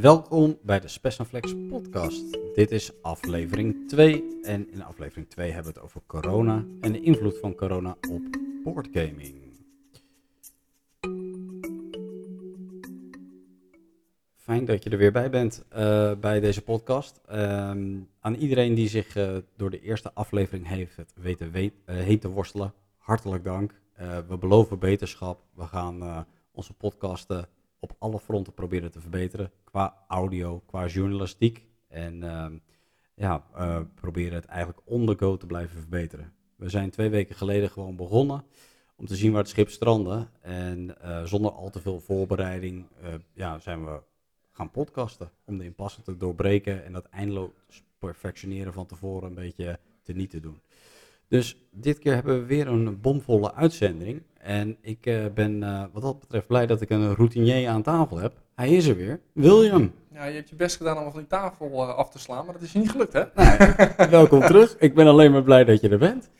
Welkom bij de Flex podcast. Dit is aflevering 2 en in aflevering 2 hebben we het over corona en de invloed van corona op boardgaming. Fijn dat je er weer bij bent uh, bij deze podcast. Ehm, aan iedereen die zich uh, door de eerste aflevering heeft weten weet, uh, heen te worstelen, hartelijk dank. we beloven beterschap. We gaan onze podcasten op alle fronten proberen te verbeteren. Qua audio, qua journalistiek. En uh, ja, uh, proberen het eigenlijk on go te blijven verbeteren. We zijn twee weken geleden gewoon begonnen om te zien waar het schip strandde. En uh, zonder al te veel voorbereiding ja, zijn we gaan podcasten. Om de impasse te doorbreken en dat eindeloos perfectioneren van tevoren een beetje te niet te doen. Dus dit keer hebben we weer een bomvolle uitzending. En ik uh, ben uh, wat dat betreft blij dat ik een routinier aan tafel heb. Hij is er weer. William. Ja, je hebt je best gedaan om van die tafel uh, af te slaan, maar dat is je niet gelukt, hè? Nee, welkom terug. Ik ben alleen maar blij dat je er bent.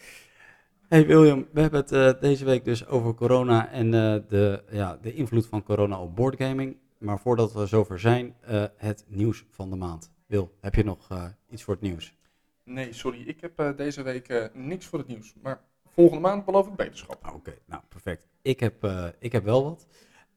Hey William, we hebben het deze week dus over corona en de, ja, de invloed van corona op boardgaming. Maar voordat we zover zijn, het nieuws van de maand. Wil, heb je nog iets voor het nieuws? Nee, sorry. Ik heb uh, deze week uh, niks voor het nieuws. Maar volgende maand beloof ik beterschap. Ah, Oké, nou perfect. Ik heb, uh, ik heb wel wat.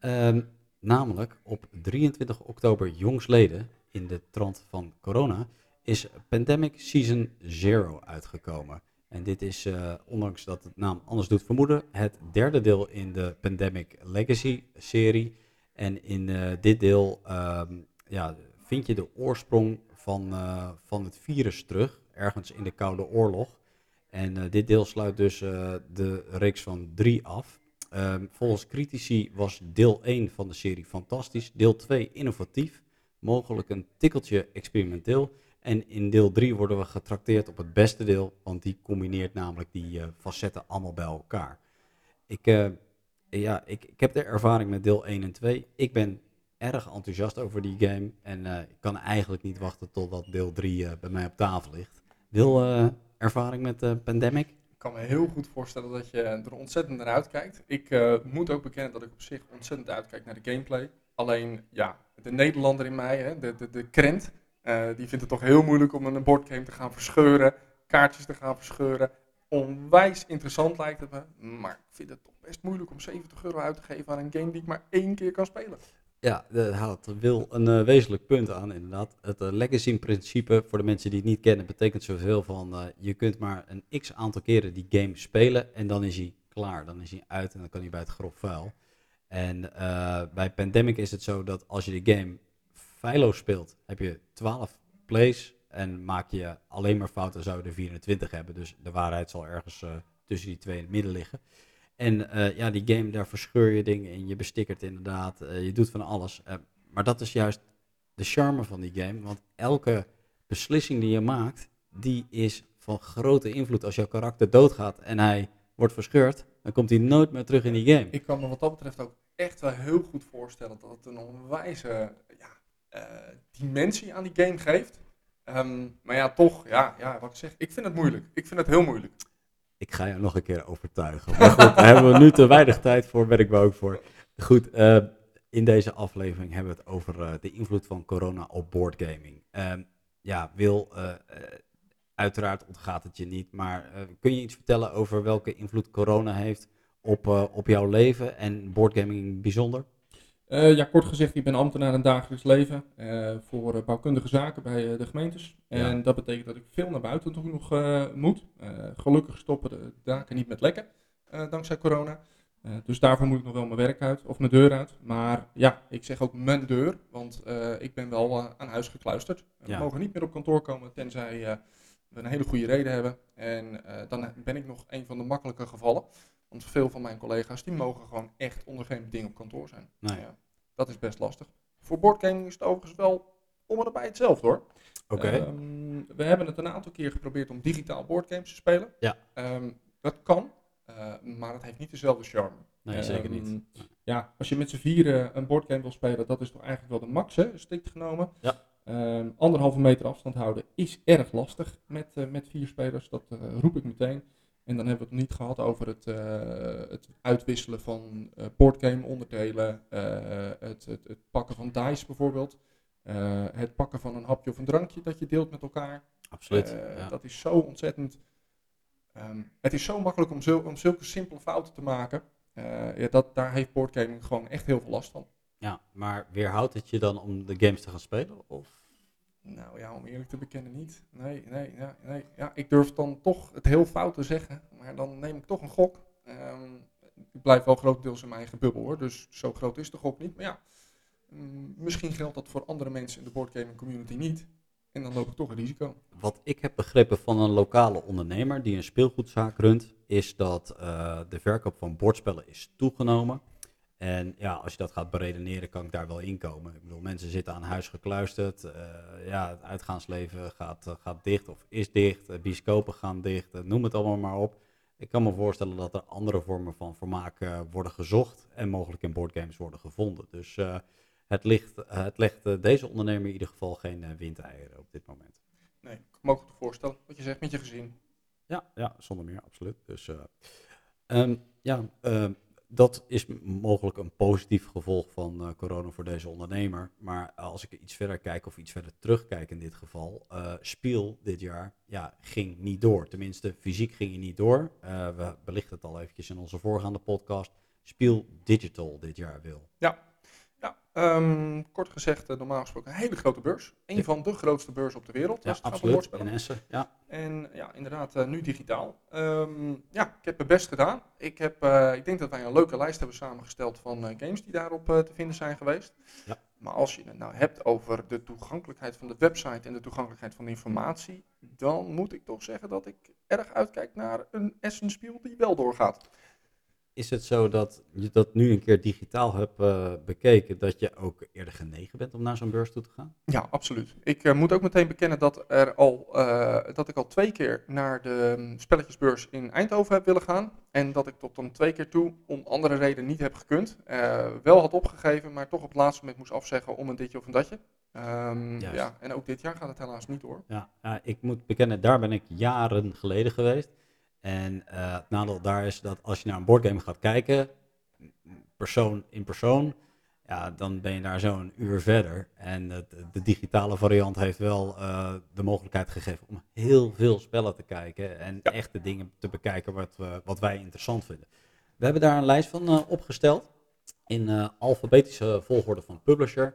Um, namelijk op 23 oktober jongsleden, in de trant van corona, is Pandemic Season Zero uitgekomen. En dit is, ondanks dat het naam anders doet vermoeden, het derde deel in de Pandemic Legacy serie. En in dit deel um, ja, vind je de oorsprong van, van het virus terug ergens in de Koude Oorlog. En uh, dit deel sluit dus uh, de reeks van drie af. Um, volgens critici was deel 1 van de serie fantastisch, deel 2 innovatief, mogelijk een tikkeltje experimenteel. En in deel 3 worden we getrakteerd op het beste deel, want die combineert namelijk die uh, facetten allemaal bij elkaar. Ik, ja, ik, ik heb de ervaring met deel 1 en 2. Ik ben erg enthousiast over die game en ik kan eigenlijk niet wachten totdat deel 3 bij mij op tafel ligt. Wil uh, ervaring met de pandemic? Ik kan me heel goed voorstellen dat je er ontzettend naar uitkijkt. Ik uh, moet ook bekennen dat ik op zich ontzettend uitkijk naar de gameplay. Alleen, ja, de Nederlander in mij, hè, de, de, de krent, uh, die vindt het toch heel moeilijk om een boardgame te gaan verscheuren, kaartjes te gaan verscheuren. Onwijs interessant lijkt het me, maar ik vind het toch best moeilijk om 70 euro uit te geven aan een game die ik maar één keer kan spelen. Ja, dat haalt wil een uh, wezenlijk punt aan, inderdaad. Het uh, legacy-principe, voor de mensen die het niet kennen, betekent zoveel van... Uh, je kunt maar een x aantal keren die game spelen en dan is hij klaar. Dan is hij uit en dan kan hij bij het grof vuil. En bij Pandemic is het zo dat als je de game feilloos speelt, heb je 12 plays... en maak je alleen maar fouten, zou je er 24 hebben. Dus de waarheid zal ergens tussen die twee in het midden liggen. En uh, ja, die game, daar verscheur je dingen in, je bestikkert inderdaad, uh, je doet van alles. Uh, maar dat is juist de charme van die game, want elke beslissing die je maakt, die is van grote invloed. Als jouw karakter doodgaat en hij wordt verscheurd, dan komt hij nooit meer terug in die game. Ik kan me wat dat betreft ook echt wel heel goed voorstellen dat het een onwijze ja, dimensie aan die game geeft. Um, maar ja, toch, ja, ja, wat ik zeg, ik vind het moeilijk. Ik vind het heel moeilijk ik ga je nog een keer overtuigen. Maar goed, daar hebben we nu te weinig tijd voor, ben ik ook voor. Goed, uh, in deze aflevering hebben we het over uh, de invloed van corona op boardgaming. Uh, ja, Wil, uh, uiteraard ontgaat het je niet, maar kun je iets vertellen over welke invloed corona heeft op, op jouw leven en boardgaming in bijzonder? Uh, ja, kort gezegd, ik ben ambtenaar in het dagelijks leven uh, voor uh, bouwkundige zaken bij de gemeentes. En ja. dat betekent dat ik veel naar buiten toe nog moet. gelukkig stoppen de daken niet met lekken, dankzij corona. dus daarvoor moet ik nog wel mijn werk uit, of mijn deur uit. Maar ja, ik zeg ook mijn deur, want ik ben wel aan huis gekluisterd. Ja. We mogen niet meer op kantoor komen, tenzij een hele goede reden hebben. En dan ben ik nog een van de makkelijke gevallen. Want veel van mijn collega's die mogen gewoon echt onder geen beding op kantoor zijn. Nee. Ja, dat is best lastig. Voor boardgaming is het overigens wel om en nabij hetzelfde hoor. Oké. Okay. Um, we hebben het een aantal keer geprobeerd om digitaal boardgames te spelen. Ja. Um, dat kan, uh, maar het heeft niet dezelfde charme. Nee, zeker niet. Ja, als je met z'n vieren een boardgame wil spelen, dat is toch eigenlijk wel de max, hè, strikt genomen. Ja. Um, anderhalve meter afstand houden is erg lastig met, uh, met vier spelers, dat uh, roep ik meteen. En dan hebben we het niet gehad over het, uh, het uitwisselen van boardgame onderdelen, het, het, het, pakken van dice bijvoorbeeld. Eh, het pakken van een hapje of een drankje dat je deelt met elkaar. Absoluut. Eh, ja. Dat is zo ontzettend. ehm, het is zo makkelijk om, zul- om zulke simpele fouten te maken. Eh, ja, dat, daar heeft boardgaming gewoon echt heel veel last van. ja, maar weerhoudt het je dan om de games te gaan spelen? Of? Nou ja, om eerlijk te bekennen niet. Nee, nee, ja, nee. Ja, ik durf dan toch het heel fout te zeggen, maar dan neem ik toch een gok. Ehm, ik blijf wel grotendeels in mijn eigen bubbel hoor, dus zo groot is de gok niet. Maar ja, mm, misschien geldt dat voor andere mensen in de boardgaming community niet. En dan loop ik toch een risico. Wat ik heb begrepen van een lokale ondernemer die een speelgoedzaak runt, is dat eh, de verkoop van bordspellen is toegenomen. En ja, als je dat gaat beredeneren, kan ik daar wel inkomen. Ik bedoel, mensen zitten aan huis gekluisterd. eh, ja, het uitgaansleven gaat, eh, gaat dicht of is dicht. Bioscopen gaan dicht. eh, noem het allemaal maar op. Ik kan me voorstellen dat er andere vormen van vermaak worden gezocht en mogelijk in boardgames worden gevonden. Dus het, ligt, het legt deze ondernemer in ieder geval geen windeieren op dit moment. Nee, ik kan me ook goed voorstellen wat je zegt met je gezin. Ja, ja, zonder meer, absoluut. Dus eh, ehm, ja, ehm, dat is mogelijk een positief gevolg van eh, corona voor deze ondernemer. Maar als ik iets verder kijk of iets verder terugkijk in dit geval, eh Spiel dit jaar ja, ging niet door. Tenminste, fysiek ging hij niet door. Eh, we belichten het al eventjes in onze voorgaande podcast. Spiel Digital dit jaar wil. Ja, ehm, kort gezegd, eh, normaal gesproken een hele grote beurs. Een Ja. van de grootste beurzen op de wereld. Ja, absoluut. In Essen, ja. En ja, inderdaad, eh, nu digitaal. Ehm, ja, ik heb mijn best gedaan. Ik, heb, eh, ik denk dat wij een leuke lijst hebben samengesteld van games die daarop te vinden zijn geweest. Ja. Maar als je het nou hebt over de toegankelijkheid van de website en de toegankelijkheid van de informatie, dan moet ik toch zeggen dat ik erg uitkijk naar een Essenspiel die wel doorgaat. Is het zo dat je dat nu een keer digitaal hebt eh, bekeken, dat je ook eerder genegen bent om naar zo'n beurs toe te gaan? Ja, absoluut. Ik eh, moet ook meteen bekennen dat, er al, eh, dat ik al twee keer naar de mm, spelletjesbeurs in Eindhoven heb willen gaan. En dat ik tot dan twee keer toe om andere redenen niet heb gekund. Wel had opgegeven, maar toch op het laatste moment moest afzeggen om een ditje of een datje. Ehm, ja, en ook dit jaar gaat het helaas niet door. Ja, ja, ik moet bekennen, daar ben ik jaren geleden geweest. En eh, het nadeel daar is dat als je naar een boardgame gaat kijken, persoon in persoon, ja, dan ben je daar zo'n uur verder. En het- de digitale variant heeft wel eh, de mogelijkheid gegeven om heel veel spellen te kijken en Ja. echte dingen te bekijken wat, we, wat wij interessant vinden. We hebben daar een lijst van eh, opgesteld in alfabetische volgorde van publisher.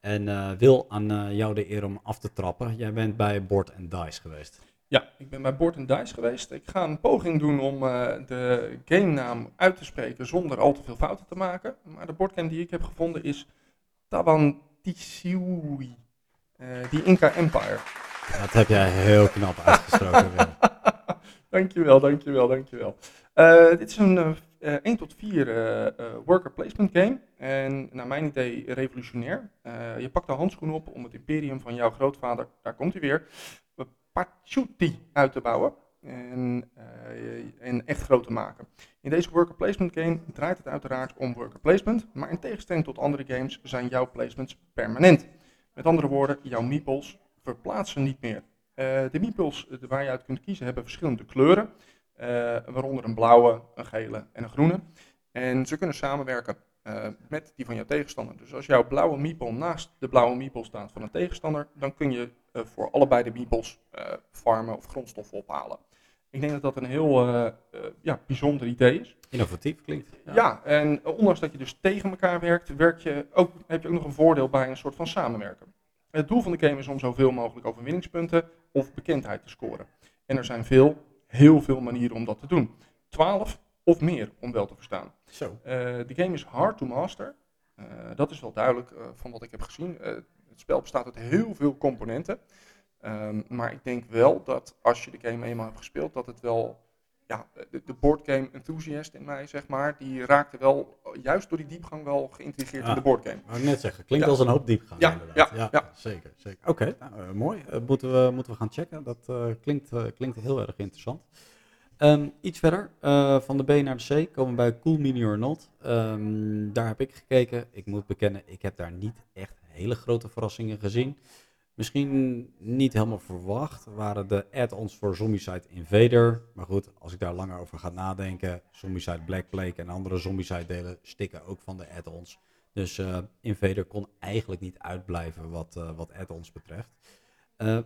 En wil aan jou de eer om af te trappen. Jij bent bij Board and Dice geweest. Ja, ik ben bij Board Dice geweest. Ik ga een poging doen om eh, de game naam uit te spreken zonder al te veel fouten te maken. Maar de boardgame die ik heb gevonden is Tawantisui. Eh die Inca Empire. Dat heb jij heel knap uitgesproken. Dankjewel, dankjewel, dankjewel. Eh dit is een eh, eh, 1 tot 4 eh, eh, worker placement game. En naar mijn idee revolutionair. Eh, je pakt de handschoen op om het imperium van jouw grootvader, daar komt hij weer, Pachuti uit te bouwen. En, eh, en echt groot te maken. In deze worker placement game draait het uiteraard om worker placement. Maar in tegenstelling tot andere games zijn jouw placements permanent. Met andere woorden, jouw meeples verplaatsen niet meer. Eh, de meeples waar je uit kunt kiezen hebben verschillende kleuren. eh, waaronder een blauwe, een gele en een groene. En ze kunnen samenwerken met die van jouw tegenstander. Dus als jouw blauwe meeple naast de blauwe meeple staat van een tegenstander, dan kun je voor allebei de meeples eh, farmen of grondstoffen ophalen. Ik denk dat dat een heel eh, eh, ja, bijzonder idee is. Innovatief klinkt. Ja. en eh, ondanks dat je dus tegen elkaar werkt, werk je ook, heb je ook nog een voordeel bij een soort van samenwerken. Het doel van de game is om zoveel mogelijk overwinningspunten of bekendheid te scoren. En er zijn veel, heel veel manieren om dat te doen. 12 of meer, om wel te verstaan. Zo. Eh, de game is hard to master. Eh, dat is wel duidelijk eh, van wat ik heb gezien. Het spel bestaat uit heel veel componenten. Ehm, maar ik denk wel dat als je de game eenmaal hebt gespeeld, dat het wel. Ja, de, de boardgame enthusiast in mij, zeg maar, die raakte wel, juist door die diepgang, wel geïntegreerd Ja. in de boardgame. Wou ik net zeggen, klinkt Ja. als een hoop diepgang Ja, inderdaad. ja, ja. zeker. zeker. Oké, nou, eh, mooi. Eh, moeten, we, moeten we gaan checken. Dat eh, klinkt, klinkt heel erg interessant. Ehm, iets verder, eh, van de B naar de C, komen we bij Cool Mini or Not. Ehm, daar heb ik gekeken. Ik moet bekennen, ik heb daar niet echt hele grote verrassingen gezien. Misschien niet helemaal verwacht waren de add-ons voor Zombicide Invader. Maar goed, als ik daar langer over ga nadenken, Zombicide Black Plague en andere Zombicide delen stikken ook van de add-ons. Dus Invader kon eigenlijk niet uitblijven wat, wat add-ons betreft.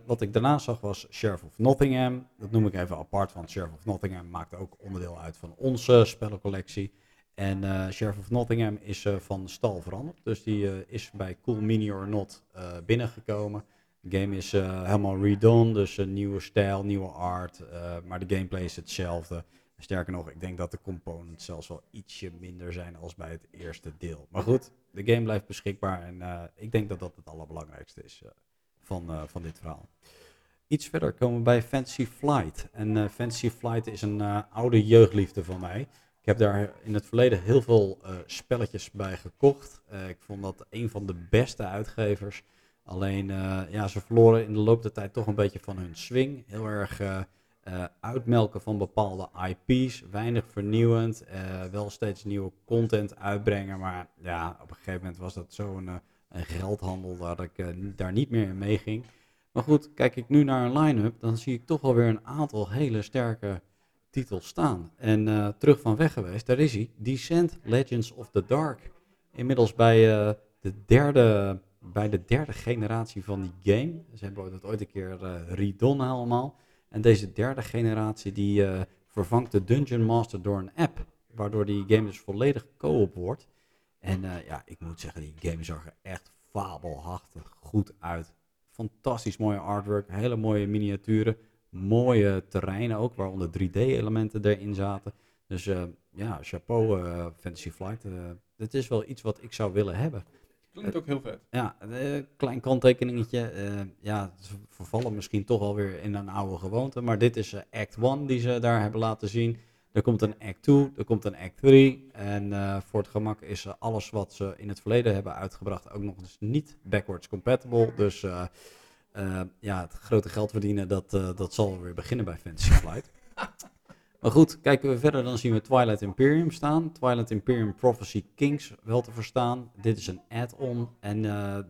Wat ik daarna zag was Sheriff of Nottingham. Dat noem ik even apart, want Sheriff of Nottingham maakt ook onderdeel uit van onze spellencollectie. En uh, Sheriff of Nottingham is uh, van stal veranderd. Dus die is bij Cool Mini or Not binnengekomen. De game is helemaal redone, dus een nieuwe stijl, nieuwe art. maar de gameplay is hetzelfde. Sterker nog, ik denk dat de components zelfs wel ietsje minder zijn als bij het eerste deel. Maar goed, de game blijft beschikbaar en ik denk dat dat het allerbelangrijkste is van, van dit verhaal. Iets verder komen we bij Fantasy Flight. En Fantasy Flight is een oude jeugdliefde van mij. Ik heb daar in het verleden heel veel uh, spelletjes bij gekocht. Uh, ik vond dat een van de beste uitgevers. Alleen, uh, ja, ze verloren in de loop der tijd toch een beetje van hun swing. Heel erg uitmelken van bepaalde IP's. Weinig vernieuwend. wel steeds nieuwe content uitbrengen. Maar ja, op een gegeven moment was dat zo'n een geldhandel dat ik daar niet meer in meeging. Maar goed, kijk ik nu naar een line-up, dan zie ik toch alweer een aantal hele sterke titel staan. En uh, terug van weg geweest, daar is hij. Descent Legends of the Dark. Inmiddels bij, uh, de, derde, bij de derde generatie van die game. Ze hebben dat ooit een keer uh, redone allemaal. En deze derde generatie die vervangt de Dungeon Master door een app. Waardoor die game dus volledig co-op wordt. En ja, ik moet zeggen, die game zag er echt fabelhaftig goed uit. Fantastisch mooie artwork, hele mooie miniaturen mooie terreinen ook, waaronder 3D-elementen erin zaten. Dus uh, ja, chapeau uh, Fantasy Flight. Dit is wel iets wat ik zou willen hebben. Klinkt ook heel vet. Ja, een klein kanttekeningetje. ja, ze vervallen misschien toch alweer in een oude gewoonte. Maar dit is Act 1 die ze daar hebben laten zien. Er komt een Act 2, er komt een Act 3. En voor het gemak is alles wat ze in het verleden hebben uitgebracht ook nog eens niet backwards compatible. Dus uh, ja, het grote geld verdienen, dat, dat zal weer beginnen bij Fantasy Flight. maar goed, kijken we verder, dan zien we Twilight Imperium staan. Twilight Imperium Prophecy Kings wel te verstaan. Dit is een add-on en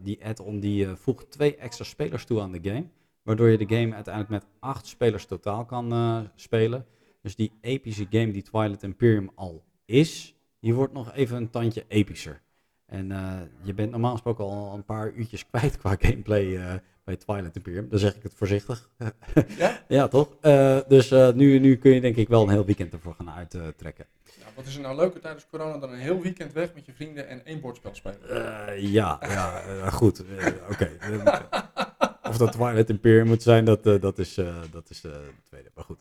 die add-on die voegt twee extra spelers toe aan de game. Waardoor je de game uiteindelijk met acht spelers totaal kan spelen. Dus die epische game die Twilight Imperium al is, die wordt nog even een tandje epischer. En je bent normaal gesproken al een paar uurtjes kwijt qua gameplay bij Twilight Imperium. Dan zeg ik het voorzichtig. Ja? ja, toch? Uh, dus nu, nu kun je denk ik wel een heel weekend ervoor gaan uittrekken. Nou, wat is er nou leuker tijdens corona dan een heel weekend weg met je vrienden en één bordspel spelen? Ja, ja goed. Oké. of dat Twilight Imperium moet zijn, dat, dat is, dat is de tweede. Maar goed.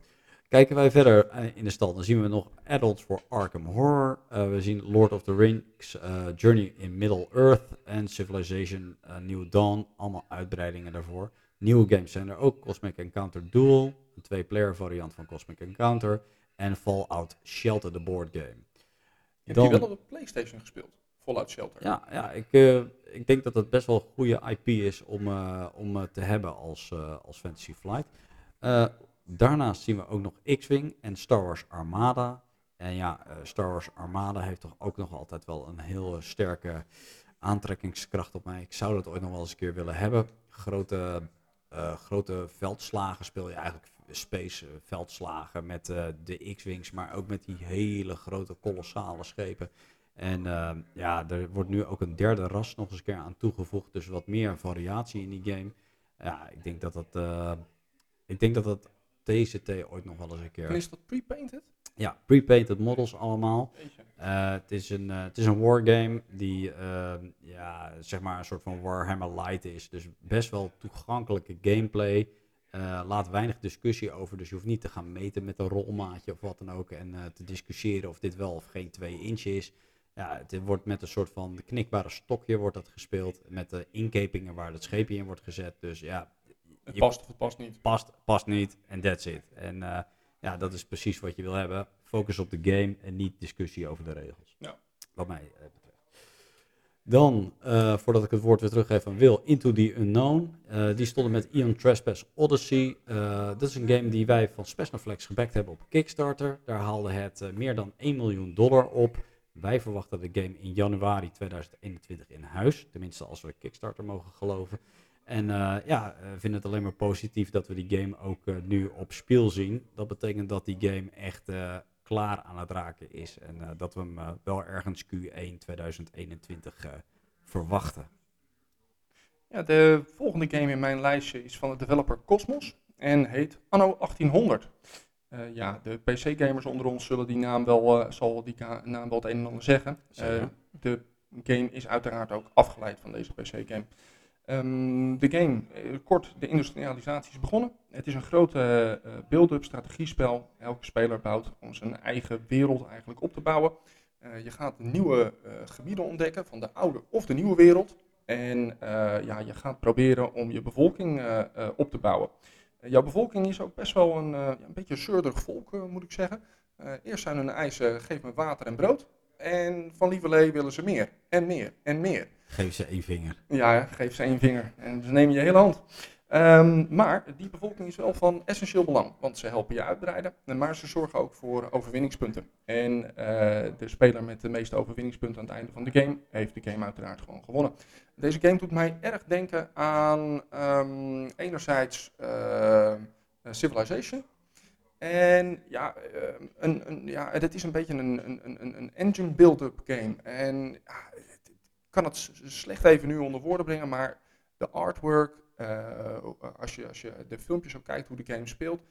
Kijken wij verder in de stal, dan zien we nog Adults voor Arkham Horror. Uh, we zien Lord of the Rings, uh, Journey in Middle-earth en Civilization uh, New Dawn. Allemaal uitbreidingen daarvoor. Nieuwe games zijn er ook. Cosmic Encounter Duel, een twee-player variant van Cosmic Encounter. En Fallout Shelter, de board game. Je hebt die wel op de Playstation gespeeld, Fallout Shelter. Ja, ja ik, ik denk dat het best wel een goede IP is om, om te hebben als, als Fantasy Flight. Daarnaast zien we ook nog X-Wing en Star Wars Armada. En ja, uh, Star Wars Armada heeft toch ook nog altijd wel een heel uh, sterke aantrekkingskracht op mij. Ik zou dat ooit nog wel eens een keer willen hebben. Grote, uh, grote veldslagen speel je eigenlijk space veldslagen met de X-Wings, maar ook met die hele grote kolossale schepen. En ja, er wordt nu ook een derde ras nog eens een keer aan toegevoegd. Dus wat meer variatie in die game. Ja, ik denk dat dat, ik denk dat dat TCT ooit nog wel eens een keer. En is dat pre-painted? Ja, pre-painted models allemaal. Uh, het, is een, uh, het is een wargame die uh, ja, zeg maar een soort van Warhammer Light is. Dus best wel toegankelijke gameplay. laat weinig discussie over, dus je hoeft niet te gaan meten met een rolmaatje of wat dan ook. En te discussiëren of dit wel of geen 2 inch is. Ja, het wordt met een soort van knikbare stokje wordt dat gespeeld. Met de inkepingen waar het scheepje in wordt gezet. Dus ja, het past of het past niet. Past, past niet en that's it. En uh, ja, dat is precies wat je wil hebben. Focus op de game en niet discussie over de regels. Ja. Wat mij uh, betreft. Dan, uh, voordat ik het woord weer teruggeef aan Wil, Into the Unknown. die stonden met Ion Trespass Odyssey. dat is een game die wij van Spesnaflex gebackt hebben op Kickstarter. Daar haalde het meer dan 1 miljoen dollar op. Wij verwachten de game in januari 2021 in huis. Tenminste, als we Kickstarter mogen geloven. En uh, ja, vinden het alleen maar positief dat we die game ook uh, nu op speel zien. Dat betekent dat die game echt klaar aan het raken is. En dat we hem wel ergens Q1 2021 verwachten. Ja, de volgende game in mijn lijstje is van de developer Cosmos en heet Anno 1800. Uh, ja, de PC-gamers onder ons zullen die naam wel, zal die naam wel het een en ander zeggen. De game is uiteraard ook afgeleid van deze PC-game. Um, de game, kort, de industrialisatie is begonnen. Het is een grote build-up strategiespel. Elke speler bouwt om zijn eigen wereld eigenlijk op te bouwen. je gaat nieuwe gebieden ontdekken van de oude of de nieuwe wereld. En ja, je gaat proberen om je bevolking op te bouwen. jouw bevolking is ook best wel een, een beetje zeurderig volk, moet ik zeggen. eerst zijn hun eisen, geef me water en brood. En van Lieverlee willen ze meer en meer en meer. Geef ze één vinger. Ja, geef ze één vinger. En ze nemen je hele hand. Um, maar die bevolking is wel van essentieel belang, want ze helpen je uitbreiden, maar ze zorgen ook voor overwinningspunten. En uh, de speler met de meeste overwinningspunten aan het einde van de game heeft de game uiteraard gewoon gewonnen. Deze game doet mij erg denken aan um, enerzijds uh, Civilization, en ja, uh, een, een, ja, het is een beetje een, een, een, engine build-up game. En ja, ik kan het slecht even nu onder woorden brengen, maar de artwork, uh, als, je, als je de filmpjes ook kijkt hoe de game speelt,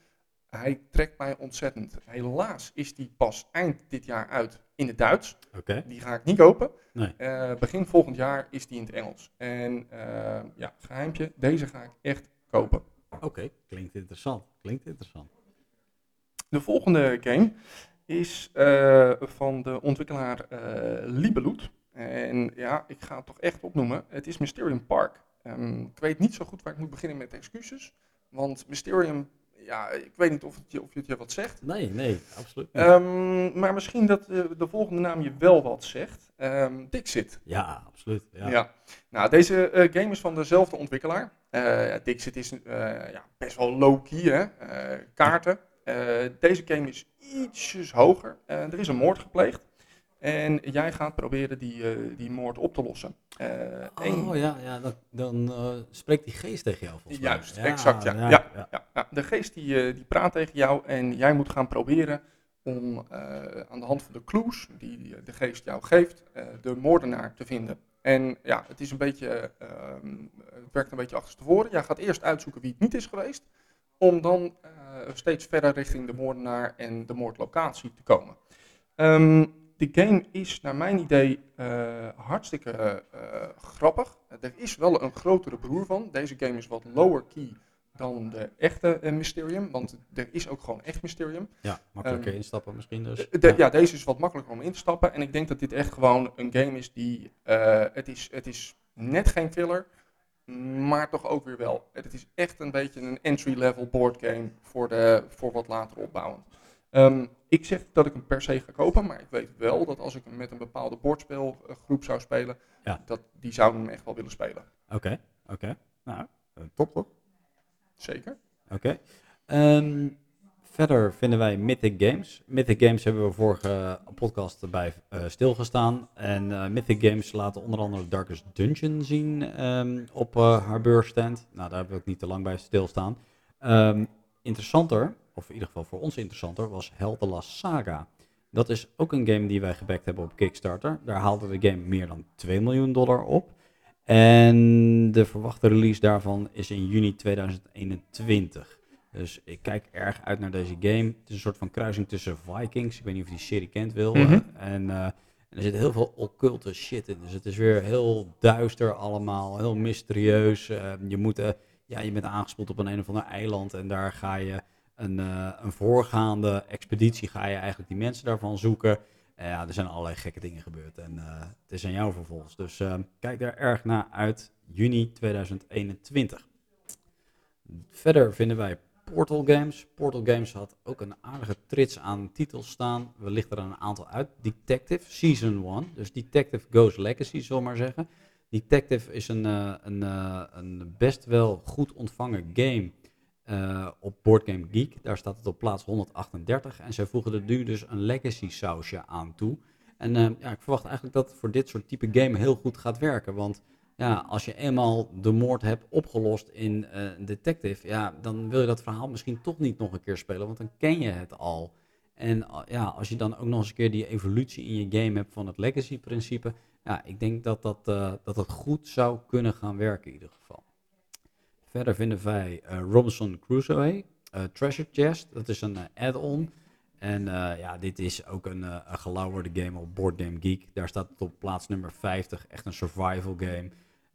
hij trekt mij ontzettend. Helaas is die pas eind dit jaar uit in het Duits. Okay. Die ga ik niet kopen. Nee. Uh, begin volgend jaar is die in het Engels. En ja, geheimpje, deze ga ik echt kopen. Oké, okay. klinkt interessant. Klinkt interessant. De volgende game is uh, van de ontwikkelaar uh, Libeloot. En ja, ik ga het toch echt opnoemen. Het is Mysterium Park. Um, ik weet niet zo goed waar ik moet beginnen met excuses. Want Mysterium, ja, ik weet niet of het je, of het je wat zegt. Nee, nee, absoluut niet. Um, maar misschien dat uh, de volgende naam je wel wat zegt. Um, Dixit. Ja, absoluut. Ja. ja. Nou, deze uh, game is van dezelfde ontwikkelaar. Uh, Dixit is ja, best wel low-key, hè. kaarten. Uh, deze game is ietsjes hoger. Uh, er is een moord gepleegd. En jij gaat proberen die, uh, die moord op te lossen. oh ja, ja dan, dan spreekt die geest tegen jou volgens mij. Juist, exact ja. Ja, ja, ja. ja. De geest die, die praat tegen jou en jij moet gaan proberen om aan de hand van de clues die de geest jou geeft, de moordenaar te vinden. En ja, het is een beetje, ehm, het werkt een beetje achterstevoren. Jij gaat eerst uitzoeken wie het niet is geweest om dan uh, steeds verder richting de moordenaar en de moordlocatie te komen. Um, de game is naar mijn idee uh, hartstikke uh, grappig. Er is wel een grotere broer van. Deze game is wat lower key dan de echte Mysterium, want er is ook gewoon echt Mysterium. Ja, makkelijker um, instappen misschien dus. De, ja. ja. deze is wat makkelijker om in te stappen. En ik denk dat dit echt gewoon een game is die, het, is, het is net geen filler maar toch ook weer wel. Het is echt een beetje een entry-level boardgame voor, de, voor wat later opbouwend. Um, ik zeg dat ik hem per se ga kopen, maar ik weet wel dat als ik hem met een bepaalde bordspelgroep zou spelen, ja. dat die zouden hem echt wel willen spelen. Oké, okay, oké. Okay. Nou, uh, top toch? Zeker. Oké. Okay. Um, Verder vinden wij Mythic Games. Mythic Games hebben we vorige podcast bij uh, stilgestaan. En uh, Mythic Games laten onder andere Darkest Dungeon zien um, op uh, haar beursstand. Nou, daar hebben we ook niet te lang bij stilstaan. Um, interessanter, of in ieder geval voor ons interessanter, was Helden Saga. Dat is ook een game die wij gebackt hebben op Kickstarter. Daar haalde de game meer dan 2 miljoen dollar op. En de verwachte release daarvan is in juni 2021. Dus ik kijk erg uit naar deze game. Het is een soort van kruising tussen Vikings. Ik weet niet of je die serie kent, Wil. Mm -hmm. en, uh, en, er zit heel veel occulte shit in. Dus het is weer heel duister allemaal. Heel mysterieus. Uh, je, moet, uh, ja, je bent aangespoeld op een een of ander eiland. En daar ga je een, een voorgaande expeditie. Ga je eigenlijk die mensen daarvan zoeken. ja, er zijn allerlei gekke dingen gebeurd. En het is aan jou vervolgens. Dus kijk daar erg naar uit. Juni 2021. Verder vinden wij Portal Games. Portal Games had ook een aardige trits aan titels staan. We lichten er een aantal uit. Detective, Season 1. Dus Detective Goes Legacy, zal maar zeggen. Detective is een, uh, een, uh, een best wel goed ontvangen game uh, op Boardgame Geek. Daar staat het op plaats 138. En zij voegen er nu dus een legacy sausje aan toe. En ja, ik verwacht eigenlijk dat het voor dit soort type game heel goed gaat werken. Want ja, als je eenmaal de moord hebt opgelost in uh, Detective, ja, dan wil je dat verhaal misschien toch niet nog een keer spelen, want dan ken je het al. En ja, als je dan ook nog eens een keer die evolutie in je game hebt van het legacy-principe, ja, ik denk dat dat, dat dat goed zou kunnen gaan werken in ieder geval. Verder vinden wij Robinson Crusoe, Treasure Chest, dat is een add-on. En ja, dit is ook een, een gelauwerde game op Board Game Geek. Daar staat het op plaats nummer 50, echt een survival game.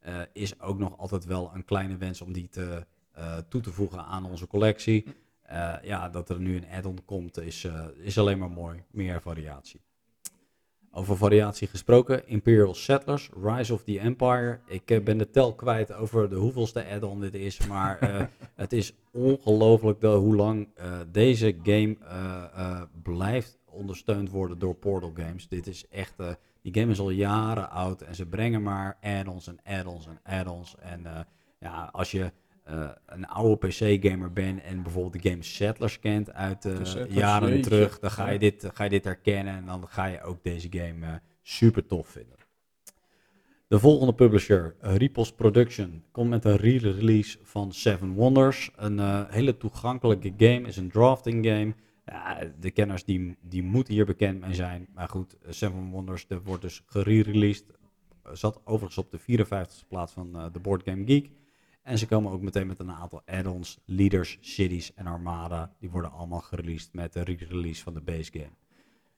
Uh, is ook nog altijd wel een kleine wens om die te, uh, toe te voegen aan onze collectie. Uh, ja, dat er nu een add-on komt is, is alleen maar mooi. Meer variatie. Over variatie gesproken, Imperial Settlers, Rise of the Empire. Ik ben de tel kwijt over de hoeveelste add-on dit is, maar het is ongelooflijk hoe lang deze game blijft ondersteund worden door Portal Games. Dit is echt die game is al jaren oud en ze brengen maar add-ons en add-ons en add-ons. En uh, ja, als je uh, een oude PC-gamer bent en bijvoorbeeld de game Settlers kent uit uh, jaren jeetje. terug, dan ga je, dit, ga je dit herkennen en dan ga je ook deze game super tof vinden. De volgende publisher, Repos Production, komt met een re-release van Seven Wonders. Een hele toegankelijke game, is een drafting game. De kenners die, die moeten hier bekend mee zijn. Maar goed, Seven Wonders de wordt dus gerereleased. Zat overigens op de 54e plaats van uh, de Board Game Geek. En ze komen ook meteen met een aantal add-ons, leaders, cities en armada. Die worden allemaal gereleased met de re-release van de base game.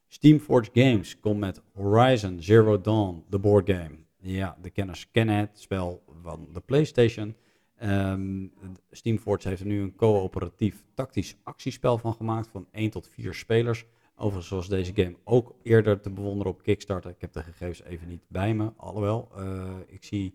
Steamforge Games komt met Horizon Zero Dawn, de board game. Ja, de kenners kennen het spel van de PlayStation. Um, heeft er nu een coöperatief tactisch actiespel van gemaakt van 1 tot 4 spelers. Overigens was deze game ook eerder te bewonderen op Kickstarter. Ik heb de gegevens even niet bij me, alhoewel. Uh, ik zie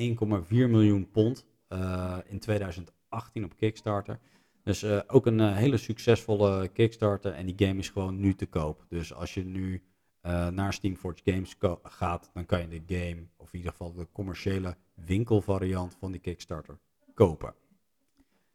1,4 miljoen pond uh, in 2018 op Kickstarter. Dus uh, ook een hele succesvolle Kickstarter en die game is gewoon nu te koop. Dus als je nu uh, naar Steamforge Games gaat, dan kan je de game, of in ieder geval de commerciële winkelvariant van die Kickstarter, kopen.